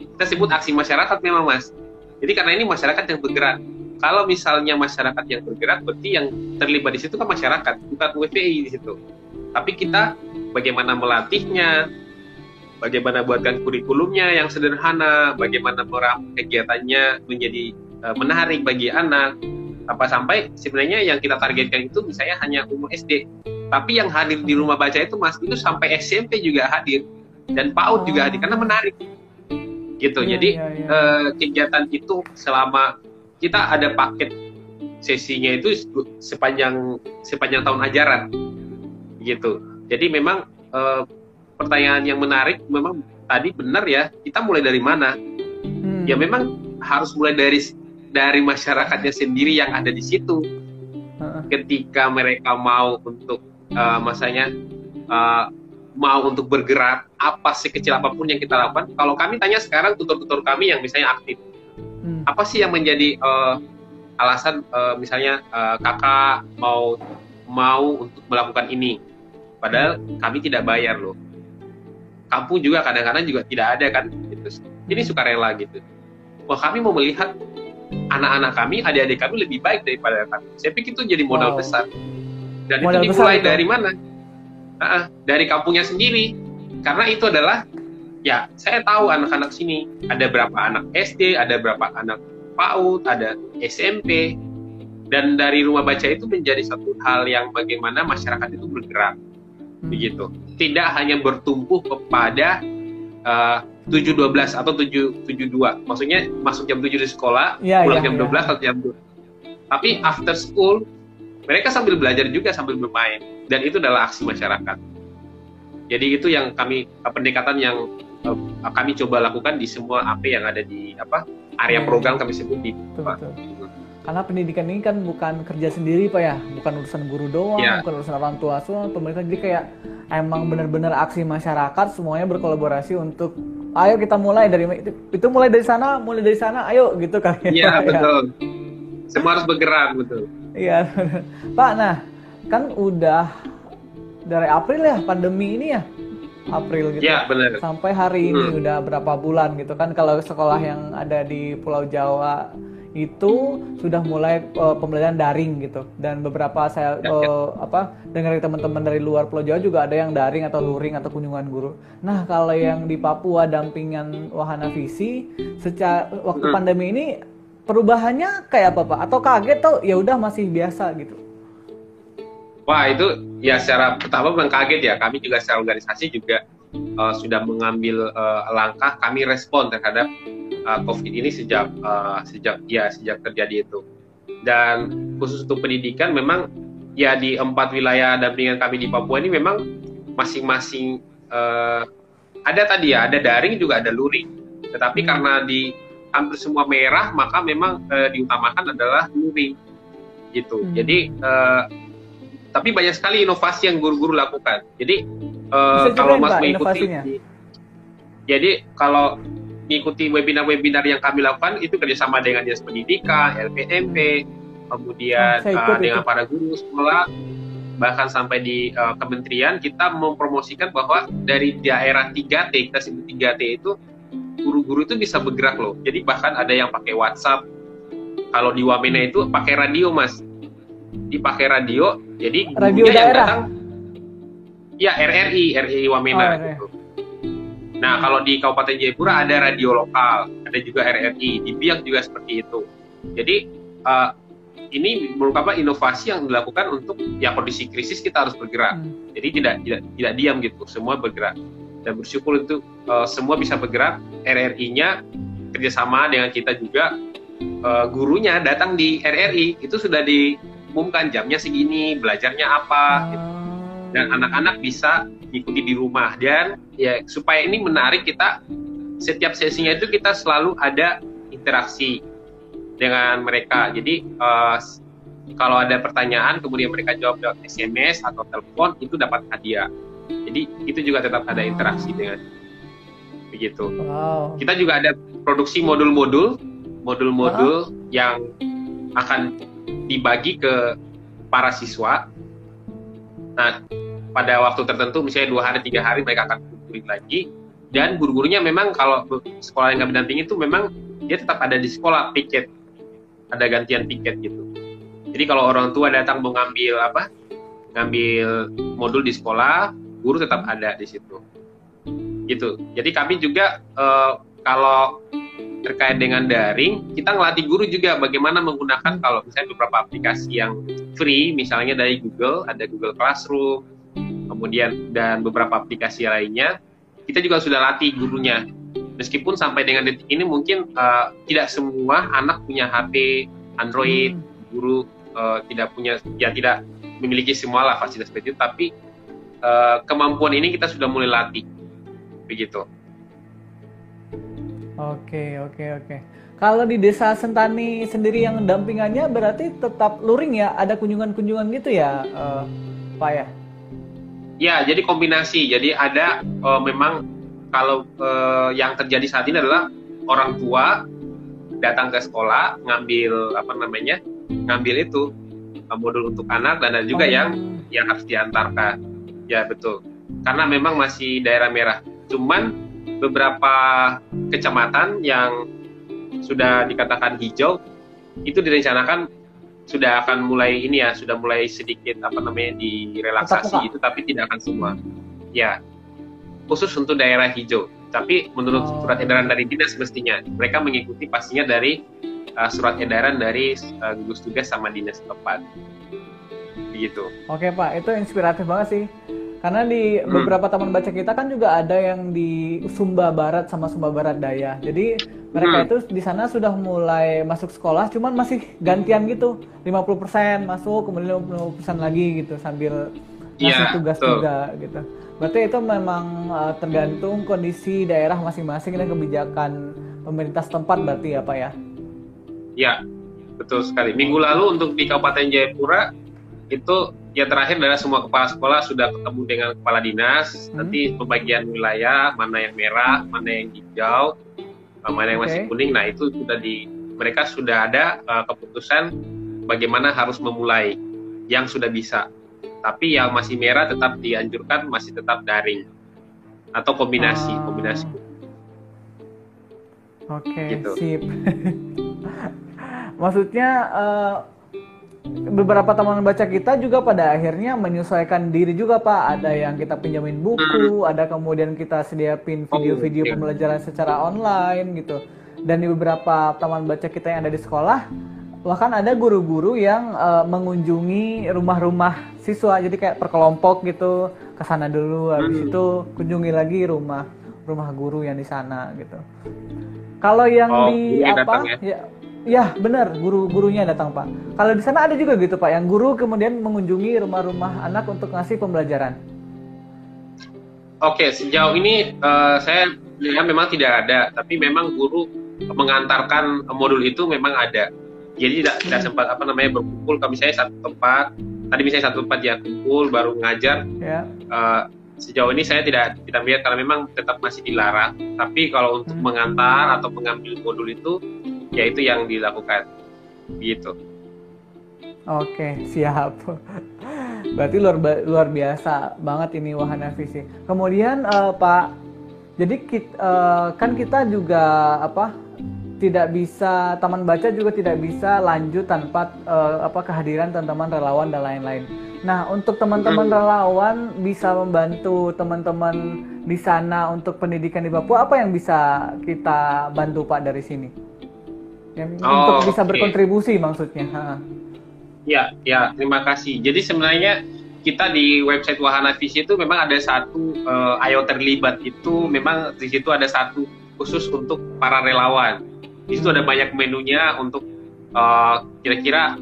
Kita sebut aksi masyarakat memang mas. Jadi karena ini masyarakat yang bergerak. Kalau misalnya masyarakat yang bergerak berarti yang terlibat di situ kan masyarakat bukan WPI di situ. Tapi kita bagaimana melatihnya bagaimana buatkan kurikulumnya yang sederhana, bagaimana meramu kegiatannya menjadi uh, menarik bagi anak. Apa sampai sebenarnya yang kita targetkan itu misalnya hanya umur SD, tapi yang hadir di rumah baca itu mas itu sampai SMP juga hadir dan PAUD oh. juga hadir karena menarik. Gitu. Ya, Jadi ya, ya. Uh, kegiatan itu selama kita ada paket sesinya itu sepanjang sepanjang tahun ajaran gitu. Jadi memang uh, pertanyaan yang menarik memang tadi benar ya kita mulai dari mana? Hmm. ya memang harus mulai dari dari masyarakatnya sendiri yang ada di situ. Ketika mereka mau untuk uh, masanya uh, mau untuk bergerak apa sekecil apa pun yang kita lakukan kalau kami tanya sekarang tutor-tutor kami yang misalnya aktif Hmm. apa sih yang menjadi uh, alasan uh, misalnya uh, kakak mau mau untuk melakukan ini? Padahal kami tidak bayar loh kampung juga kadang-kadang juga tidak ada kan gitu ini sukarela gitu. Wah kami mau melihat anak-anak kami adik-adik kami lebih baik daripada kami. Saya pikir itu jadi modal Wow. besar. Dan Modal itu besar dimulai itu. dari mana? Ah, ah, dari kampungnya sendiri. Karena itu adalah ya saya tahu anak-anak sini ada berapa anak SD ada berapa anak PAUD ada SMP dan dari rumah baca itu menjadi satu hal yang bagaimana masyarakat itu bergerak. Hmm. begitu tidak hanya bertumpu kepada uh, 7.12 atau 7.72 maksudnya masuk jam 7 di sekolah Iya, pulang iya, jam iya. 12 atau jam 2 tapi after school mereka sambil belajar juga sambil bermain dan itu adalah aksi masyarakat jadi itu yang kami uh, pendekatan yang uh, kami coba lakukan di semua AP yang ada di apa area Iya. program kami sebut di Betul, betul. Karena pendidikan ini kan bukan kerja sendiri pak ya, bukan urusan guru doang, Iya. bukan urusan orang tua semua, pemerintah jadi kayak emang benar-benar aksi masyarakat semuanya berkolaborasi untuk ayo kita mulai dari itu, itu mulai dari sana, mulai dari sana, ayo gitu kali Iya Pak, ya. betul semua harus bergerak betul Iya, Pak. Nah, kan udah dari April ya pandemi ini ya, April gitu. Iya benar Sampai hari ini Hmm. udah berapa bulan gitu kan? Kalau sekolah yang ada di Pulau Jawa itu sudah mulai eh, pembelajaran daring gitu. Dan beberapa saya Ya, eh, apa dengar dari teman-teman dari luar Pulau Jawa juga ada yang daring atau luring atau kunjungan guru. Nah, kalau yang di Papua dampingan Wahana Visi, secara waktu Hmm. pandemi ini perubahannya kayak apa Pak? Atau kaget atau ya udah masih biasa gitu? Wah itu ya secara pertama memang kaget ya. Kami juga secara organisasi juga uh, sudah mengambil uh, langkah. Kami respon terhadap uh, COVID ini sejak uh, sejak ya sejak terjadi itu. Dan khusus untuk pendidikan memang ya di empat wilayah dampingan kami di Papua ini memang masing-masing uh, ada tadi ya ada daring juga ada luring. Tetapi karena di hampir semua merah maka memang uh, diutamakan adalah luring gitu. Hmm. Jadi uh, tapi banyak sekali inovasi yang guru-guru lakukan. Jadi uh, kalau ceritain, Mas mengikuti, jadi kalau mengikuti webinar-webinar yang kami lakukan itu kerjasama dengan dinas pendidikan, LPMP, kemudian uh, dengan itu. para guru sekolah, bahkan sampai di uh, kementerian kita mempromosikan bahwa dari daerah 3T kita sebut 3T itu guru-guru itu bisa bergerak loh. Jadi bahkan ada yang pakai WhatsApp. Kalau di Wamena itu pakai radio mas, dipakai radio. Jadi Radio gurunya yang daerah? datang, ya RRI, RRI Wamena. Oh, gitu. Nah kalau di Kabupaten Jayapura ada radio lokal, ada juga RRI. Di Biak juga seperti itu. Jadi uh, ini merupakan inovasi yang dilakukan untuk ya kondisi krisis kita harus bergerak. Hmm. Jadi tidak tidak tidak diam gitu, semua bergerak. Dan bersyukur itu uh, semua bisa bergerak. RRI-nya kerjasama dengan kita juga. Uh, gurunya datang di RRI itu sudah diumumkan jamnya segini, belajarnya apa, gitu. Dan anak-anak bisa ikuti di rumah. Dan ya supaya ini menarik kita setiap sesinya itu kita selalu ada interaksi dengan mereka. Jadi uh, kalau ada pertanyaan kemudian mereka jawab lewat SMS atau telepon itu dapat hadiah. Jadi itu juga tetap ada interaksi dengan begitu. Wow. Kita juga ada produksi modul-modul, modul-modul yang akan dibagi ke para siswa. Nah, pada waktu tertentu, misalnya dua hari, tiga hari, mereka akan kumpulin lagi. Dan guru-gurunya memang kalau sekolah yang kami dampingi itu memang dia tetap ada di sekolah piket, ada gantian piket gitu. Jadi kalau orang tua datang mau ngambil apa, ngambil modul di sekolah, guru tetap ada di situ gitu. Jadi kami juga eh, kalau terkait dengan daring, kita ngelatih guru juga bagaimana menggunakan kalau misalnya beberapa aplikasi yang free, misalnya dari Google, ada Google Classroom, kemudian dan beberapa aplikasi lainnya, kita juga sudah latih gurunya. Meskipun sampai dengan detik ini mungkin eh, tidak semua anak punya HP Android, Hmm. guru eh, tidak punya, ya tidak memiliki semua lah fasilitas seperti itu, tapi uh, kemampuan ini kita sudah mulai latih. Begitu. Oke oke oke. Kalau di desa Sentani sendiri yang dampingannya berarti tetap luring ya? Ada kunjungan-kunjungan gitu ya uh, Pak ya ya jadi kombinasi. Jadi ada uh, memang kalau uh, yang terjadi saat ini adalah orang tua datang ke sekolah ngambil apa namanya ngambil itu modul untuk anak dan ada juga oh. yang yang harus diantarkan. Ya betul. Karena memang masih daerah merah. Cuman beberapa kecamatan yang sudah dikatakan hijau itu direncanakan sudah akan mulai ini ya sudah mulai sedikit apa namanya direlaksasi itu tapi tidak akan semua. Ya khusus untuk daerah hijau. Tapi menurut oh. surat edaran dari dinas mestinya mereka mengikuti pastinya dari uh, surat edaran dari uh, gugus tugas sama dinas tempat. Begitu. Oke pak. Itu inspiratif banget sih karena di hmm. beberapa taman baca kita kan juga ada yang di Sumba Barat sama Sumba Barat Daya. Jadi mereka hmm. itu di sana sudah mulai masuk sekolah, cuman masih gantian gitu. 50% masuk, kemudian 50% lagi gitu sambil ngasih yeah, tugas tuh. juga gitu. Berarti itu memang uh, tergantung kondisi daerah masing-masing dan kebijakan pemerintah setempat berarti ya Pak ya? Ya, betul sekali. Minggu lalu untuk di Kabupaten Jayapura itu ya terakhir adalah semua kepala sekolah sudah ketemu dengan kepala dinas hmm. nanti pembagian wilayah mana yang merah mana yang hijau mana yang okay. masih kuning nah itu sudah di mereka sudah ada uh, keputusan bagaimana harus memulai yang sudah bisa tapi yang masih merah tetap dianjurkan masih tetap daring atau kombinasi uh. kombinasi oke okay, gitu. sip maksudnya uh, beberapa teman baca kita juga pada akhirnya menyesuaikan diri juga pak. Ada yang kita pinjamin buku ada kemudian kita sediapin oh, video-video pembelajaran secara online gitu. Dan di beberapa teman baca kita yang ada di sekolah bahkan ada guru-guru yang uh, mengunjungi rumah-rumah siswa. Jadi kayak perkelompok gitu ke sana dulu habis hmm. itu kunjungi lagi rumah rumah guru yang di sana gitu. Kalau yang oh, di apa? ya? ya Ya benar, guru-gurunya datang Pak. Kalau di sana ada juga gitu Pak, yang guru kemudian mengunjungi rumah-rumah anak untuk ngasih pembelajaran. Oke, sejauh ini uh, saya lihat memang tidak ada, tapi memang guru mengantarkan modul itu memang ada. Jadi tidak, tidak hmm. sempat apa namanya berkumpul. Kalau misalnya satu tempat, tadi misalnya satu tempat ya kumpul baru ngajar. Ya. Uh, sejauh ini saya tidak tidak melihat karena memang tetap masih dilarang. Tapi kalau untuk hmm. mengantar atau mengambil modul itu ya itu yang dilakukan gitu oke siap berarti luar luar biasa banget ini wahana visi kemudian uh, pak jadi kita, uh, eh, kan kita juga apa tidak bisa taman baca juga tidak bisa lanjut tanpa uh, apa kehadiran teman-teman relawan dan lain-lain. Nah, untuk teman-teman hmm. relawan bisa membantu teman-teman di sana untuk pendidikan di Papua, apa yang bisa kita bantu Pak dari sini? Yang oh, untuk bisa okay. berkontribusi maksudnya. Ha. Ya, ya, terima kasih. Jadi sebenarnya kita di website Wahana Visi itu memang ada satu uh, ayo terlibat itu memang di situ ada satu khusus untuk para relawan. Di situ ada banyak menunya untuk eh, kira-kira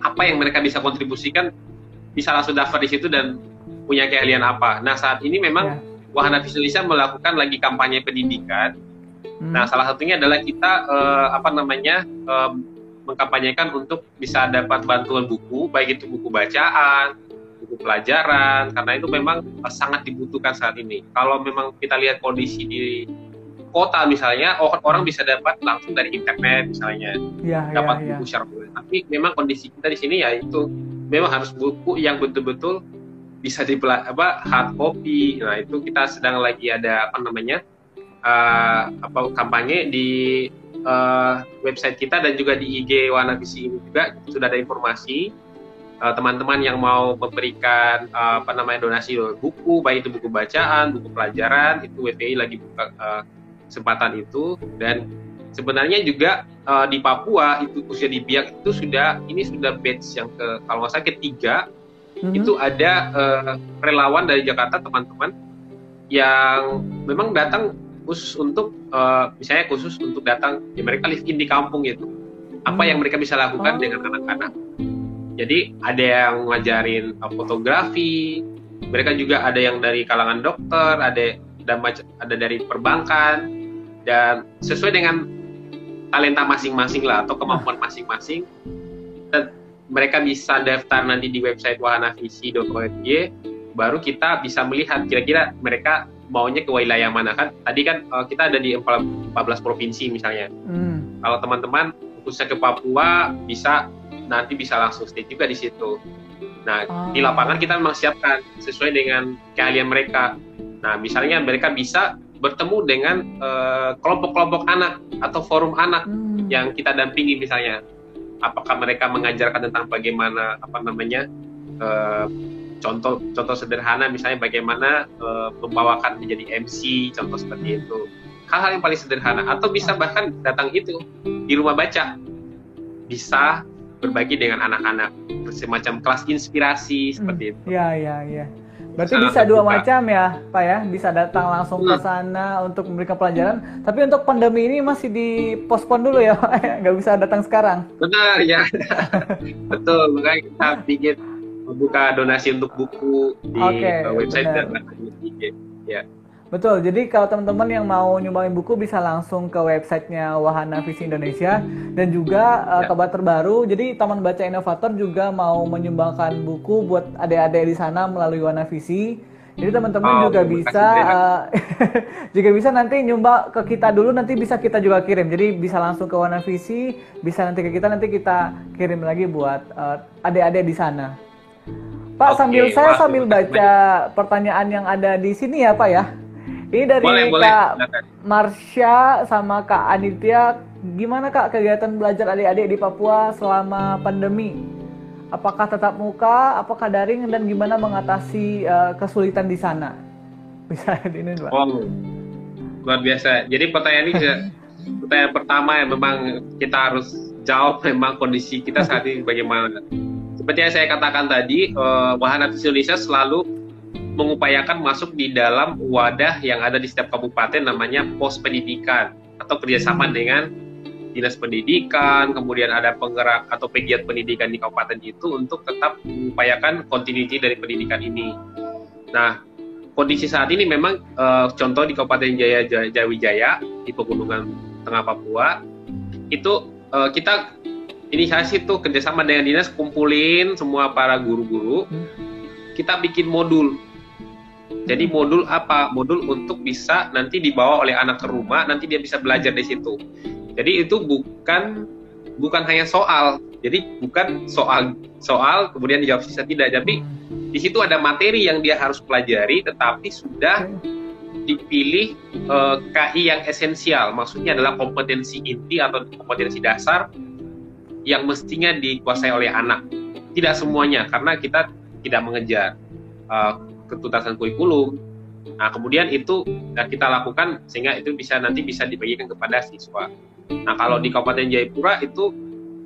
apa yang mereka bisa kontribusikan bisa langsung daftar di situ dan punya keahlian apa. Nah saat ini memang ya. Wahana Visi Indonesia melakukan lagi kampanye pendidikan Hmm. Nah, salah satunya adalah kita uh, apa namanya uh, mengkampanyekan untuk bisa dapat bantuan buku, baik itu buku bacaan, buku pelajaran, karena itu memang uh, sangat dibutuhkan saat ini. Kalau memang kita lihat kondisi di kota misalnya, orang bisa dapat langsung dari internet misalnya, ya, dapat ya, buku ya. secara Tapi memang kondisi kita di sini ya itu memang harus buku yang betul-betul bisa di apa hard copy. Nah itu kita sedang lagi ada apa namanya uh, apa kampanye di uh, website kita dan juga di IG Wana Visi ini juga. Sudah ada informasi eh, teman-teman uh, yang mau memberikan uh, apa namanya donasi buku baik itu buku bacaan buku pelajaran itu WPI lagi buka uh, kesempatan itu. Dan sebenarnya juga uh, di Papua itu usia di Biak itu sudah ini sudah batch yang ke kalau nggak salah ketiga. Mm-hmm. itu ada uh, relawan dari Jakarta teman-teman yang memang datang khusus untuk uh, misalnya khusus untuk datang ya mereka live in di kampung gitu. Apa yang mereka bisa lakukan oh. dengan anak-anak. Jadi ada yang ngajarin uh, fotografi mereka juga ada yang dari kalangan dokter, ada ada dari perbankan dan sesuai dengan talenta masing-masing lah atau kemampuan masing-masing dan mereka bisa daftar nanti di website wahanavisi.org baru kita bisa melihat kira-kira mereka maunya ke wilayah mana kan tadi kan uh, kita ada di 14 provinsi misalnya hmm. kalau teman-teman khususnya ke Papua bisa nanti bisa langsung stay juga di situ nah oh. di lapangan kita memang siapkan sesuai dengan keahlian mereka nah misalnya mereka bisa bertemu dengan eh, kelompok-kelompok uh, anak atau forum anak hmm. yang kita dampingi misalnya apakah mereka mengajarkan tentang bagaimana apa namanya uh, contoh contoh sederhana misalnya bagaimana uh, membawakan menjadi MC contoh seperti itu hal-hal yang paling sederhana atau bisa bahkan datang itu di rumah baca bisa berbagi dengan anak-anak semacam kelas inspirasi hmm. seperti itu. Ya ya ya. Berarti bisa dua macam ya, Pak ya. Bisa datang langsung ke hmm. sana untuk memberikan pelajaran. Tapi untuk pandemi ini masih dipospon dulu ya, Pak. Nggak bisa datang sekarang. Benar ya. Betul. Makanya kita bikin membuka donasi untuk buku di okay, website benar. dan IG. Ya. Betul, jadi kalau teman-teman yang mau nyumbangin buku bisa langsung ke websitenya Wahana Visi Indonesia dan juga uh, kabar terbaru. Jadi Taman Baca Inovator juga mau menyumbangkan buku buat adik-adik di sana melalui Wahana Visi. Jadi teman-teman oh, juga bisa uh, juga bisa nanti nyumbang ke kita dulu nanti bisa kita juga kirim. Jadi bisa langsung ke Wahana Visi, bisa nanti ke kita nanti kita kirim lagi buat uh, adik-adik di sana. Pak, okay, sambil saya sambil baca pertanyaan yang ada di sini ya, Pak ya. Ini dari boleh, Kak Marsha sama Kak Anitya. Gimana Kak kegiatan belajar adik-adik di Papua selama pandemi? Apakah tetap muka, apakah daring, dan gimana mengatasi uh, kesulitan di sana? Bisa ini, Pak. Oh, luar biasa. Jadi pertanyaan ini pertanyaan pertama yang memang kita harus jawab memang kondisi kita saat ini bagaimana seperti yang saya katakan tadi, uh, Wahana Indonesia selalu mengupayakan masuk di dalam wadah yang ada di setiap kabupaten namanya pos pendidikan atau kerjasama hmm. dengan dinas pendidikan, kemudian ada penggerak atau pegiat pendidikan di kabupaten itu untuk tetap mengupayakan continuity dari pendidikan ini. Nah, kondisi saat ini memang uh, contoh di Kabupaten Jaya Jayawijaya di pegunungan Tengah Papua itu uh, kita inisiasi tuh kerjasama dengan dinas kumpulin semua para guru-guru. Kita bikin modul. Jadi modul apa? Modul untuk bisa nanti dibawa oleh anak ke rumah nanti dia bisa belajar di situ. Jadi itu bukan bukan hanya soal. Jadi bukan soal soal kemudian dijawab sisa tidak. Tapi di situ ada materi yang dia harus pelajari tetapi sudah dipilih eh, KI yang esensial. Maksudnya adalah kompetensi inti atau kompetensi dasar yang mestinya dikuasai oleh anak. Tidak semuanya, karena kita tidak mengejar uh, ketuntasan kurikulum. Nah, kemudian itu uh, kita lakukan sehingga itu bisa nanti bisa dibagikan kepada siswa. Nah, kalau di Kabupaten Jayapura itu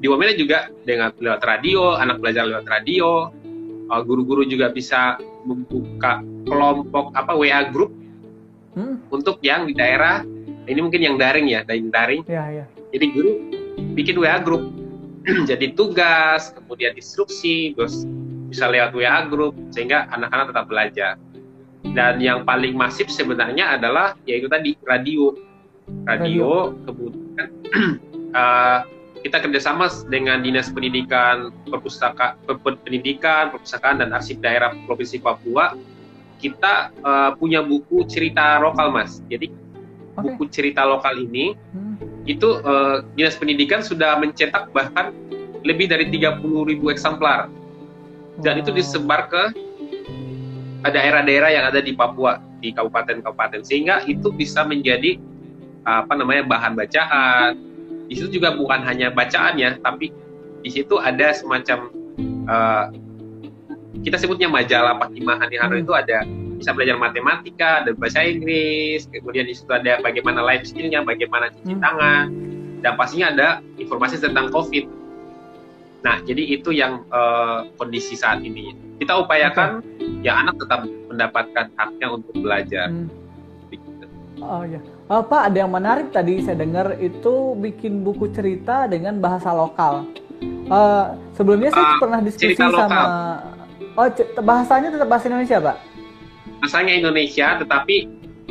di Wamena juga dengan lewat radio, anak belajar lewat radio, uh, guru-guru juga bisa membuka kelompok apa WA group hmm? untuk yang di daerah ini mungkin yang daring ya, daring daring. Ya, ya. Jadi guru bikin WA group jadi tugas, kemudian instruksi, terus bisa lewat WA group sehingga anak-anak tetap belajar. Dan yang paling masif sebenarnya adalah yaitu tadi radio. Radio, radio. kemudian uh, kita kerjasama dengan Dinas Pendidikan, Perpustaka, Pendidikan, Perpustakaan dan Arsip Daerah Provinsi Papua. Kita uh, punya buku cerita lokal, Mas. Jadi okay. buku cerita lokal ini hmm itu uh, dinas pendidikan sudah mencetak bahkan lebih dari 30 ribu eksemplar. Dan itu disebar ke daerah-daerah yang ada di Papua di kabupaten-kabupaten. Sehingga itu bisa menjadi apa namanya bahan bacaan. Di situ juga bukan hanya bacaan ya tapi di situ ada semacam uh, kita sebutnya majalah Pakimahan yang hmm. itu ada bisa belajar matematika, ada bahasa Inggris, kemudian di situ ada bagaimana life skillnya, bagaimana cuci hmm. tangan, dan pastinya ada informasi tentang COVID. Nah, jadi itu yang uh, kondisi saat ini. Kita upayakan okay. ya anak tetap mendapatkan haknya untuk belajar. Hmm. Oh ya, oh, Pak ada yang menarik tadi saya dengar itu bikin buku cerita dengan bahasa lokal. Uh, sebelumnya saya uh, pernah diskusi sama Oh, bahasanya tetap bahasa Indonesia, Pak? Bahasanya Indonesia, tetapi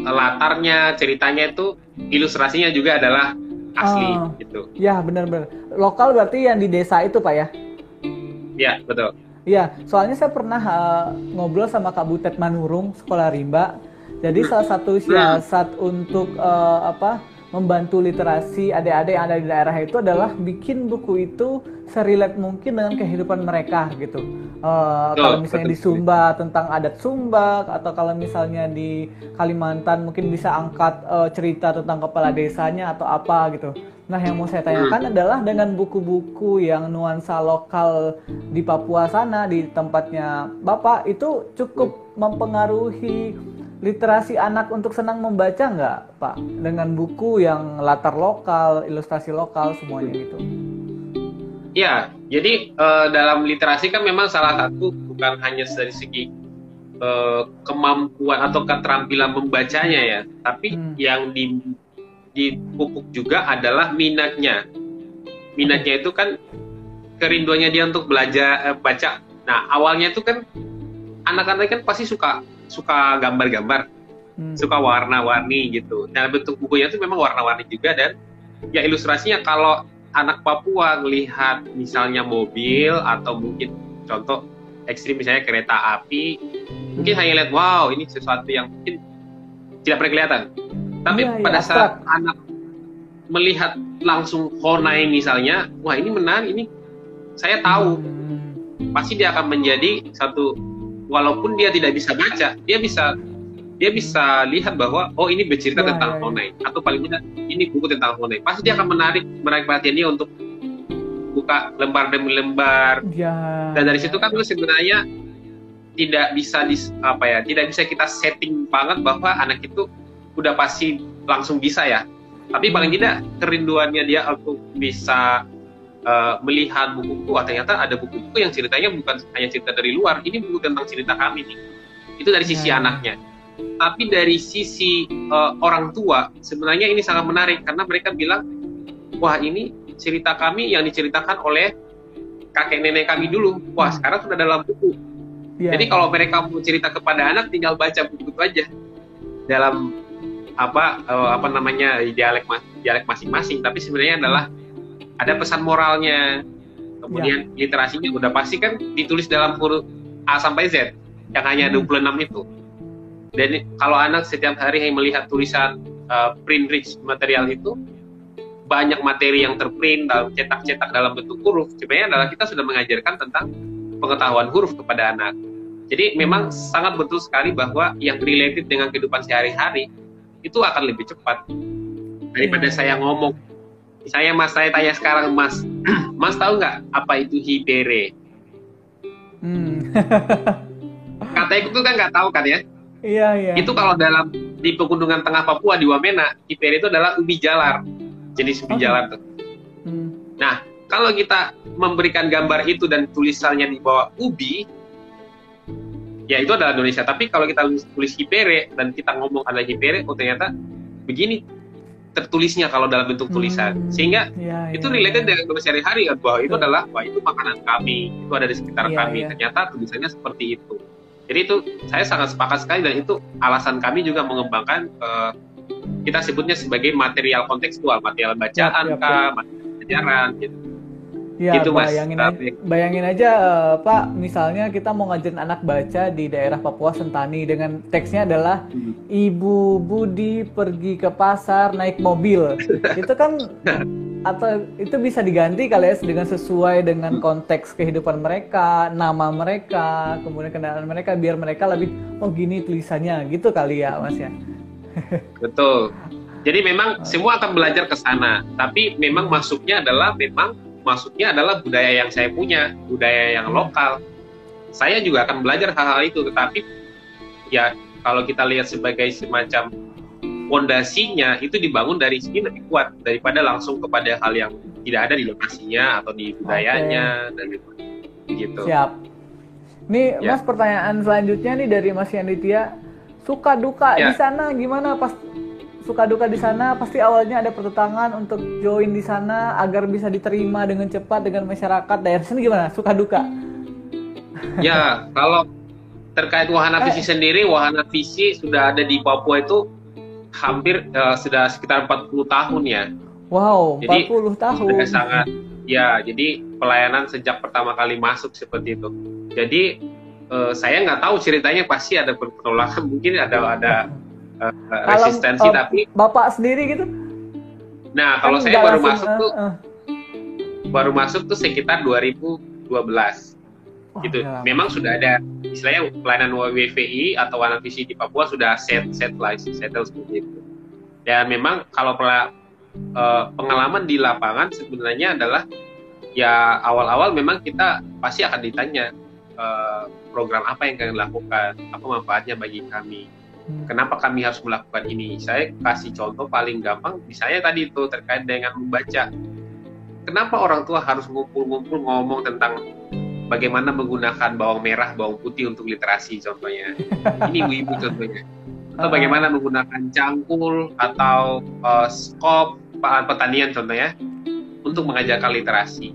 eh, latarnya, ceritanya itu ilustrasinya juga adalah asli oh, gitu. Ya, benar-benar. Lokal berarti yang di desa itu, Pak ya? Ya, betul. Iya, soalnya saya pernah uh, ngobrol sama Kak Butet Manurung, sekolah rimba. Jadi hmm. salah satu siasat hmm. untuk uh, apa membantu literasi adik-adik yang ada di daerah itu adalah bikin buku itu serilet mungkin dengan kehidupan mereka gitu. Uh, oh, kalau misalnya betul. di Sumba tentang adat Sumba atau kalau misalnya di Kalimantan mungkin bisa angkat uh, cerita tentang kepala desanya atau apa gitu. Nah, yang mau saya tanyakan hmm. adalah dengan buku-buku yang nuansa lokal di Papua sana di tempatnya Bapak itu cukup mempengaruhi literasi anak untuk senang membaca nggak Pak dengan buku yang latar lokal, ilustrasi lokal semuanya gitu? Ya, jadi uh, dalam literasi kan memang salah satu bukan hanya dari segi uh, kemampuan atau keterampilan membacanya ya, tapi hmm. yang di dipupuk juga adalah minatnya. Minatnya itu kan kerinduannya dia untuk belajar uh, baca. Nah awalnya itu kan anak-anak kan pasti suka suka gambar-gambar, hmm. suka warna-warni gitu. Nah bentuk bukunya itu memang warna-warni juga dan ya ilustrasinya kalau anak Papua melihat misalnya mobil atau mungkin contoh ekstrim misalnya kereta api, mungkin hanya lihat wow ini sesuatu yang mungkin tidak pernah kelihatan. Tapi ya, pada ya, saat anak melihat langsung Honai misalnya, wah ini menarik, ini saya tahu. Hmm. Pasti dia akan menjadi satu walaupun dia tidak bisa baca, dia bisa dia bisa lihat bahwa oh ini bercerita ya, tentang ya, Honai atau paling tidak ini buku tentang Honai. Pasti dia akan menarik menarik perhatian dia untuk buka lembar demi lembar. Ya. Dan dari situ kan sebenarnya tidak bisa dis, apa ya, tidak bisa kita setting banget bahwa anak itu udah pasti langsung bisa ya. Tapi paling tidak kerinduannya dia untuk bisa uh, melihat buku-buku, oh, ternyata ada buku-buku yang ceritanya bukan hanya cerita dari luar, ini buku tentang cerita kami nih. Itu dari sisi hmm. anaknya. Tapi dari sisi uh, orang tua, sebenarnya ini sangat menarik karena mereka bilang, wah ini cerita kami yang diceritakan oleh kakek nenek kami dulu. Wah hmm. sekarang sudah dalam buku. Yeah. Jadi kalau mereka mau cerita kepada anak, tinggal baca buku itu aja dalam apa uh, apa namanya dialek dialek masing-masing. Tapi sebenarnya adalah ada pesan moralnya kemudian ya. literasinya udah pasti kan ditulis dalam huruf A sampai Z yang hanya hmm. 26 itu dan kalau anak setiap hari yang melihat tulisan uh, print rich material itu banyak materi yang terprint dalam cetak-cetak dalam bentuk huruf sebenarnya adalah kita sudah mengajarkan tentang pengetahuan huruf kepada anak jadi memang hmm. sangat betul sekali bahwa yang related dengan kehidupan sehari-hari itu akan lebih cepat daripada ya. saya ngomong saya mas saya tanya sekarang mas. Mas tahu nggak apa itu hibere hmm. kata itu kan nggak tahu kan ya? Iya iya. Itu kalau dalam di pegunungan tengah Papua di Wamena hibere itu adalah ubi jalar. Jenis ubi okay. jalar tuh. Hmm. nah kalau kita memberikan gambar itu dan tulisannya di bawah ubi ya itu adalah Indonesia. Tapi kalau kita tulis hibere dan kita ngomong ada hibere oh ternyata begini tertulisnya kalau dalam bentuk tulisan. Hmm, sehingga ya, itu ya, related ya. dengan kondisi sehari-hari kan bahwa itu adalah bahwa itu makanan kami itu ada di sekitar ya, kami. ya. ternyata tulisannya seperti itu. Jadi itu saya sangat sepakat sekali dan itu alasan kami juga mengembangkan uh, kita sebutnya sebagai material kontekstual material bacaan ya, ya, kah material pelajaran gitu Ya, gitu, bayangin, Mas. Aja, bayangin aja uh, Pak, misalnya kita mau ngajarin anak baca di daerah Papua Sentani dengan teksnya adalah hmm. Ibu Budi pergi ke pasar naik mobil. itu kan atau itu bisa diganti kali ya dengan sesuai dengan konteks kehidupan mereka, nama mereka, kemudian kendaraan mereka biar mereka lebih oh gini tulisannya gitu kali ya Mas ya. Betul. Jadi memang semua akan belajar ke sana, tapi memang masuknya adalah memang masuknya adalah budaya yang saya punya, budaya yang lokal. Saya juga akan belajar hal-hal itu, tetapi ya kalau kita lihat sebagai semacam fondasinya itu dibangun dari sini lebih kuat daripada langsung kepada hal yang tidak ada di lokasinya atau di budayanya okay. dan gitu. Siap. Nih ya. Mas pertanyaan selanjutnya nih dari Mas Yanditia, suka duka ya. di sana gimana pas suka duka di sana pasti awalnya ada pertentangan untuk join di sana agar bisa diterima dengan cepat dengan masyarakat daerah sini gimana suka duka Ya, kalau terkait wahana visi sendiri, wahana visi sudah ada di Papua itu hampir uh, sudah sekitar 40 tahun ya. Wow, jadi, 40 tahun. Sudah sangat ya, jadi pelayanan sejak pertama kali masuk seperti itu. Jadi uh, saya nggak tahu ceritanya pasti ada penolakan, mungkin ada ada uh, resistensi uh, tapi Bapak sendiri gitu. Nah, kalau kan saya baru masuk uh, tuh uh. baru masuk tuh sekitar 2012 Oh, gitu. Ya. Memang sudah ada istilahnya pelayanan WVI atau Wana Visi di Papua sudah set set lah settle seperti itu. Dan memang kalau pela, uh, pengalaman di lapangan sebenarnya adalah ya awal-awal memang kita pasti akan ditanya uh, program apa yang kalian lakukan, apa manfaatnya bagi kami. Hmm. Kenapa kami harus melakukan ini? Saya kasih contoh paling gampang, misalnya tadi itu terkait dengan membaca. Kenapa orang tua harus ngumpul-ngumpul ngomong tentang bagaimana menggunakan bawang merah, bawang putih untuk literasi contohnya. Ini ibu-ibu contohnya. Atau bagaimana menggunakan cangkul atau uh, skop pertanian contohnya untuk mengajarkan literasi.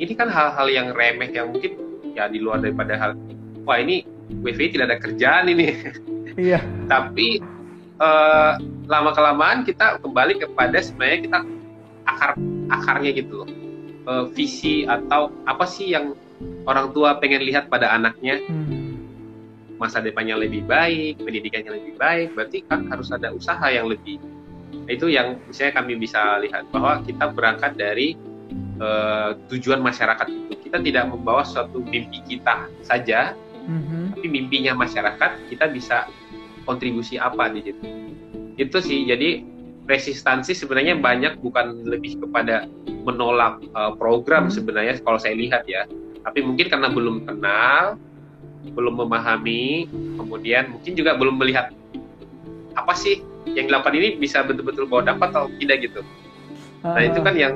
Ini kan hal-hal yang remeh yang mungkin ya di luar daripada hal wah ini WV tidak ada kerjaan ini. Iya. Tapi uh, lama kelamaan kita kembali kepada sebenarnya kita akar akarnya gitu loh. Uh, visi atau apa sih yang orang tua pengen lihat pada anaknya hmm. masa depannya lebih baik, pendidikannya lebih baik, berarti kan harus ada usaha yang lebih. Itu yang misalnya kami bisa lihat bahwa kita berangkat dari uh, tujuan masyarakat itu. Kita tidak membawa suatu mimpi kita saja, hmm tapi mimpinya masyarakat kita bisa kontribusi apa di situ. Itu sih. Jadi resistansi sebenarnya banyak bukan lebih kepada menolak uh, program hmm. sebenarnya kalau saya lihat ya tapi mungkin karena belum kenal belum memahami kemudian mungkin juga belum melihat apa sih yang dilakukan ini bisa betul-betul bawa dampak atau tidak gitu nah itu kan yang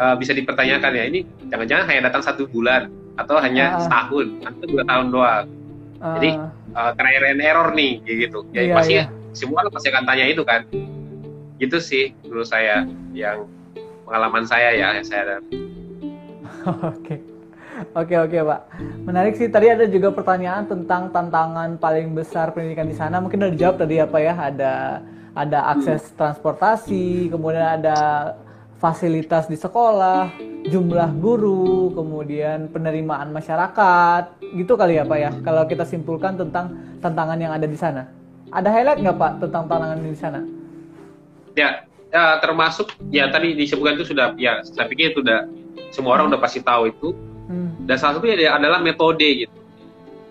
uh, bisa dipertanyakan ya ini jangan-jangan hanya datang satu bulan atau hanya uh, setahun atau dua tahun doang uh, jadi uh, trial and error nih gitu ya iya, pasti iya. semua pasti akan tanya itu kan gitu sih menurut saya yang pengalaman saya ya yang saya oke okay. Oke oke Pak, menarik sih. Tadi ada juga pertanyaan tentang tantangan paling besar pendidikan di sana. Mungkin udah dijawab tadi apa ya? Ada ada akses transportasi, kemudian ada fasilitas di sekolah, jumlah guru, kemudian penerimaan masyarakat, gitu kali ya Pak ya? Kalau kita simpulkan tentang tantangan yang ada di sana. Ada highlight nggak Pak tentang tantangan di sana? Ya, ya termasuk ya tadi disebutkan itu sudah ya saya pikir itu sudah semua orang udah pasti tahu itu Hmm. Dan salah satunya adalah metode gitu.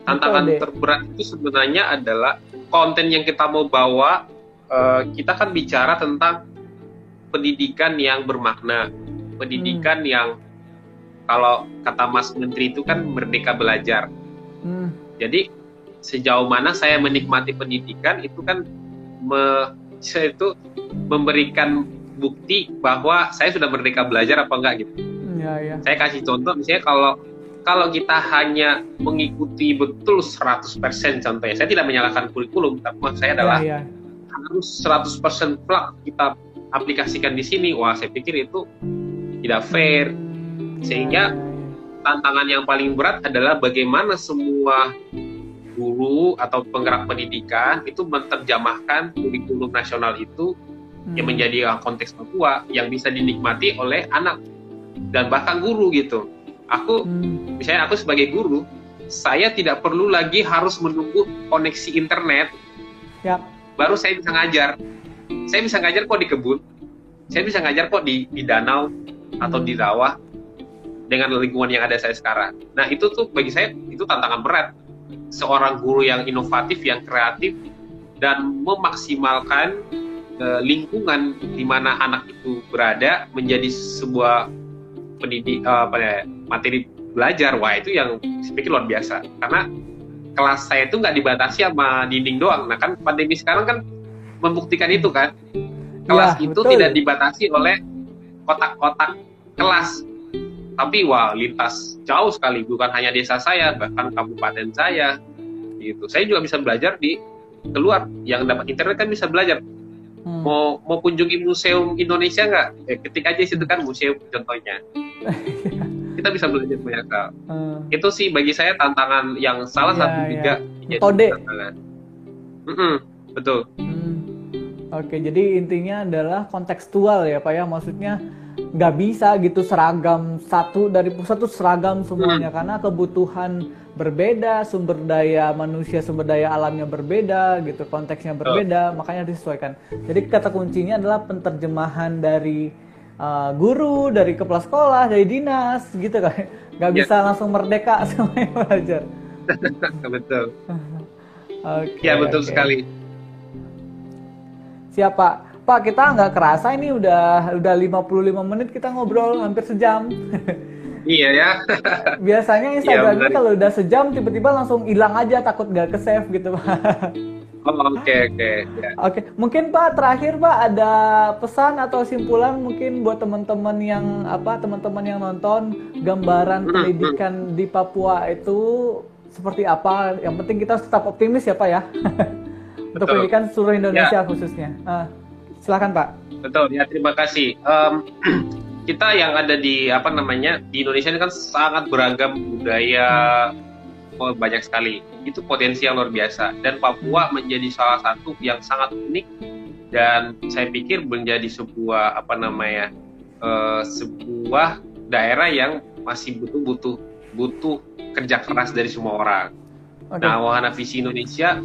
Tantangan metode. terberat itu sebenarnya adalah konten yang kita mau bawa. Uh, kita kan bicara tentang pendidikan yang bermakna, pendidikan hmm. yang kalau kata Mas Menteri itu kan merdeka belajar. Hmm. Jadi sejauh mana saya menikmati pendidikan itu kan me, saya itu memberikan bukti bahwa saya sudah merdeka belajar apa enggak gitu. Ya, ya. Saya kasih contoh misalnya kalau kalau kita hanya mengikuti betul 100% contohnya, saya tidak menyalahkan kurikulum, tapi maksud saya adalah ya, ya. harus 100% plak kita aplikasikan di sini. Wah, saya pikir itu tidak fair. Sehingga tantangan yang paling berat adalah bagaimana semua guru atau penggerak pendidikan itu menerjemahkan kurikulum nasional itu hmm. yang menjadi konteks Papua yang bisa dinikmati oleh anak dan bahkan guru gitu. Aku hmm. misalnya aku sebagai guru, saya tidak perlu lagi harus menunggu koneksi internet. Ya. Baru saya bisa ngajar. Saya bisa ngajar kok di kebun. Saya bisa ngajar kok di di danau atau di rawa dengan lingkungan yang ada saya sekarang. Nah, itu tuh bagi saya itu tantangan berat. Seorang guru yang inovatif, yang kreatif dan memaksimalkan uh, lingkungan di mana anak itu berada menjadi sebuah pendidik uh, apa ya, materi belajar wah itu yang saya pikir luar biasa karena kelas saya itu nggak dibatasi sama dinding doang nah kan pandemi sekarang kan membuktikan itu kan kelas ya, itu betul. tidak dibatasi oleh kotak-kotak kelas tapi wah lintas jauh sekali bukan hanya desa saya bahkan kabupaten saya gitu saya juga bisa belajar di keluar yang dapat internet kan bisa belajar hmm. mau mau kunjungi museum Indonesia nggak eh, ketik aja situ kan museum contohnya kita bisa belajar banyak hal. Hmm. Itu sih bagi saya tantangan yang salah ya, satu ya. juga metode. Mm -mm, betul. Hmm. Oke, jadi intinya adalah kontekstual ya Pak ya, maksudnya nggak bisa gitu seragam satu dari pusat tuh seragam semuanya hmm. karena kebutuhan berbeda, sumber daya manusia, sumber daya alamnya berbeda gitu, konteksnya berbeda, oh. makanya disesuaikan. Jadi kata kuncinya adalah penterjemahan dari uh, guru, dari kepala sekolah, dari dinas gitu kan. Nggak yeah. bisa langsung merdeka semuanya belajar. betul. okay, ya betul okay. sekali. Siapa? Pak, kita nggak kerasa ini udah udah 55 menit kita ngobrol hampir sejam. iya ya. Biasanya Instagram iya, kalau udah sejam tiba-tiba langsung hilang aja takut nggak ke save gitu Pak. Oh, oke oke. Ya. Oke, mungkin Pak terakhir Pak ada pesan atau simpulan mungkin buat teman-teman yang apa teman-teman yang nonton gambaran hmm, hmm. pendidikan di Papua itu seperti apa? Yang penting kita tetap optimis ya Pak ya. Untuk pendidikan seluruh Indonesia ya. khususnya. Uh. Silakan Pak. Betul ya terima kasih. Um, kita yang ada di apa namanya di Indonesia ini kan sangat beragam budaya oh, banyak sekali. Itu potensi yang luar biasa dan Papua menjadi salah satu yang sangat unik dan saya pikir menjadi sebuah apa namanya uh, sebuah daerah yang masih butuh butuh butuh kerja keras dari semua orang. Okay. Nah, Wahana Visi Indonesia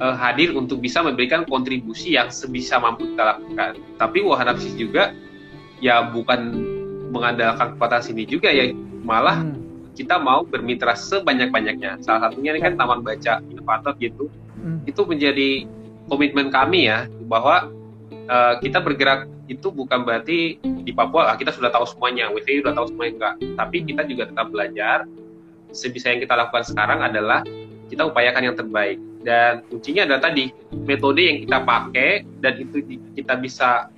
uh, hadir untuk bisa memberikan kontribusi yang sebisa mampu kita lakukan. Tapi wahana fisik juga ya bukan mengandalkan kekuatan sini juga ya malah hmm. kita mau bermitra sebanyak-banyaknya. Salah satunya ini kan taman baca inovator gitu. Hmm. Itu menjadi komitmen kami ya bahwa uh, kita bergerak itu bukan berarti di Papua ah, kita sudah tahu semuanya, WTI sudah tahu semuanya enggak. Tapi kita juga tetap belajar. Sebisa yang kita lakukan sekarang adalah kita upayakan yang terbaik. Dan kuncinya adalah tadi metode yang kita pakai dan itu kita bisa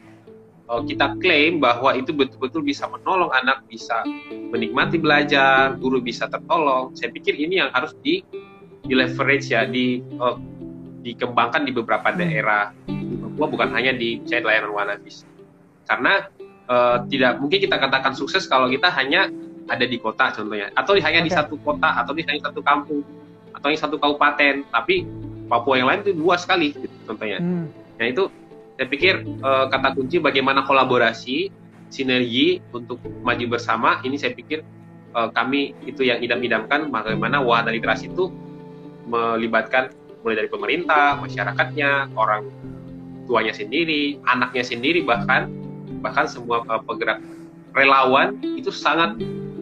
uh, kita klaim bahwa itu betul-betul bisa menolong anak bisa menikmati belajar guru bisa tertolong. Saya pikir ini yang harus di di leverage ya di uh, dikembangkan di beberapa daerah. Di Papua bukan hanya di saya layanan Wanabis karena uh, tidak mungkin kita katakan sukses kalau kita hanya ada di kota contohnya. Atau hanya okay. di satu kota atau di hanya satu kampung atau yang satu kabupaten tapi Papua yang lain itu luas sekali gitu, contohnya. Hmm. nah itu saya pikir uh, kata kunci bagaimana kolaborasi sinergi untuk maju bersama ini saya pikir uh, kami itu yang idam-idamkan bagaimana wahana literasi itu melibatkan mulai dari pemerintah masyarakatnya orang tuanya sendiri anaknya sendiri bahkan bahkan semua uh, penggerak relawan itu sangat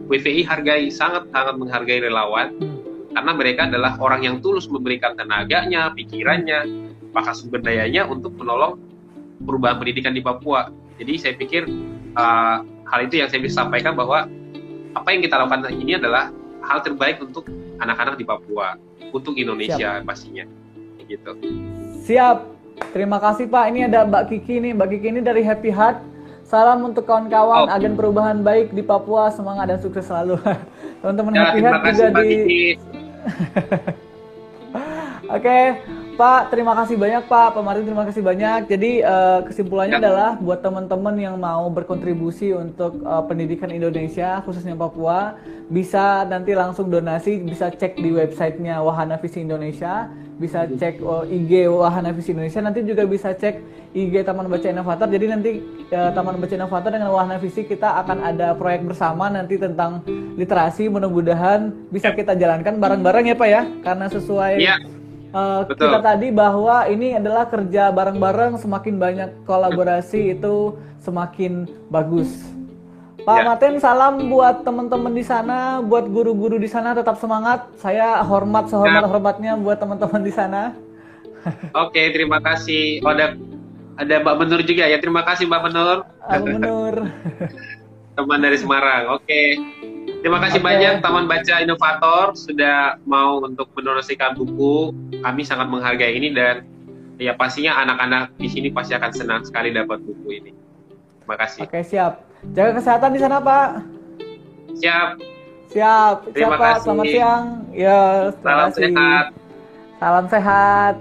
WVI hargai sangat sangat menghargai relawan. Hmm karena mereka adalah orang yang tulus memberikan tenaganya, pikirannya, bahkan sumber dayanya untuk menolong perubahan pendidikan di Papua. Jadi saya pikir uh, hal itu yang saya bisa sampaikan bahwa apa yang kita lakukan ini adalah hal terbaik untuk anak-anak di Papua, untuk Indonesia Siap. pastinya, gitu. Siap. Terima kasih Pak. Ini ada Mbak Kiki nih. Mbak Kiki ini dari Happy Heart. Salam untuk kawan-kawan oh. agen perubahan baik di Papua. Semangat dan sukses selalu. Teman-teman ya, Happy Heart juga di Oke, Pak, terima kasih banyak Pak. Pak Martin terima kasih banyak. Jadi uh, kesimpulannya ya. adalah buat teman-teman yang mau berkontribusi untuk uh, pendidikan Indonesia, khususnya Papua, bisa nanti langsung donasi, bisa cek di websitenya Wahana Visi Indonesia, bisa cek uh, IG Wahana Visi Indonesia, nanti juga bisa cek IG Taman Baca Inovator. Jadi nanti uh, Taman Baca Inovator dengan Wahana Visi kita akan ada proyek bersama nanti tentang literasi. Mudah-mudahan bisa kita jalankan bareng-bareng ya Pak ya, karena sesuai. Ya uh, kita tadi bahwa ini adalah kerja bareng-bareng semakin banyak kolaborasi itu semakin bagus. Pak ya. Martin salam buat teman-teman di sana, buat guru-guru di sana tetap semangat. Saya hormat sehormat-hormatnya buat teman-teman di sana. Oke, terima kasih. Oh, ada ada Mbak Menur juga ya. Terima kasih Mbak Menur. Mbak Menur. Teman dari Semarang. Oke. Terima kasih okay. banyak Taman Baca Inovator sudah mau untuk mendonasikan buku. Kami sangat menghargai ini dan ya pastinya anak-anak di sini pasti akan senang sekali dapat buku ini. Terima kasih. Oke, siap. Jaga kesehatan di sana, Pak. Siap. Siap. Terima siap, kasih. Pak. Selamat siang. Ya, Salam kasih. sehat. Salam sehat.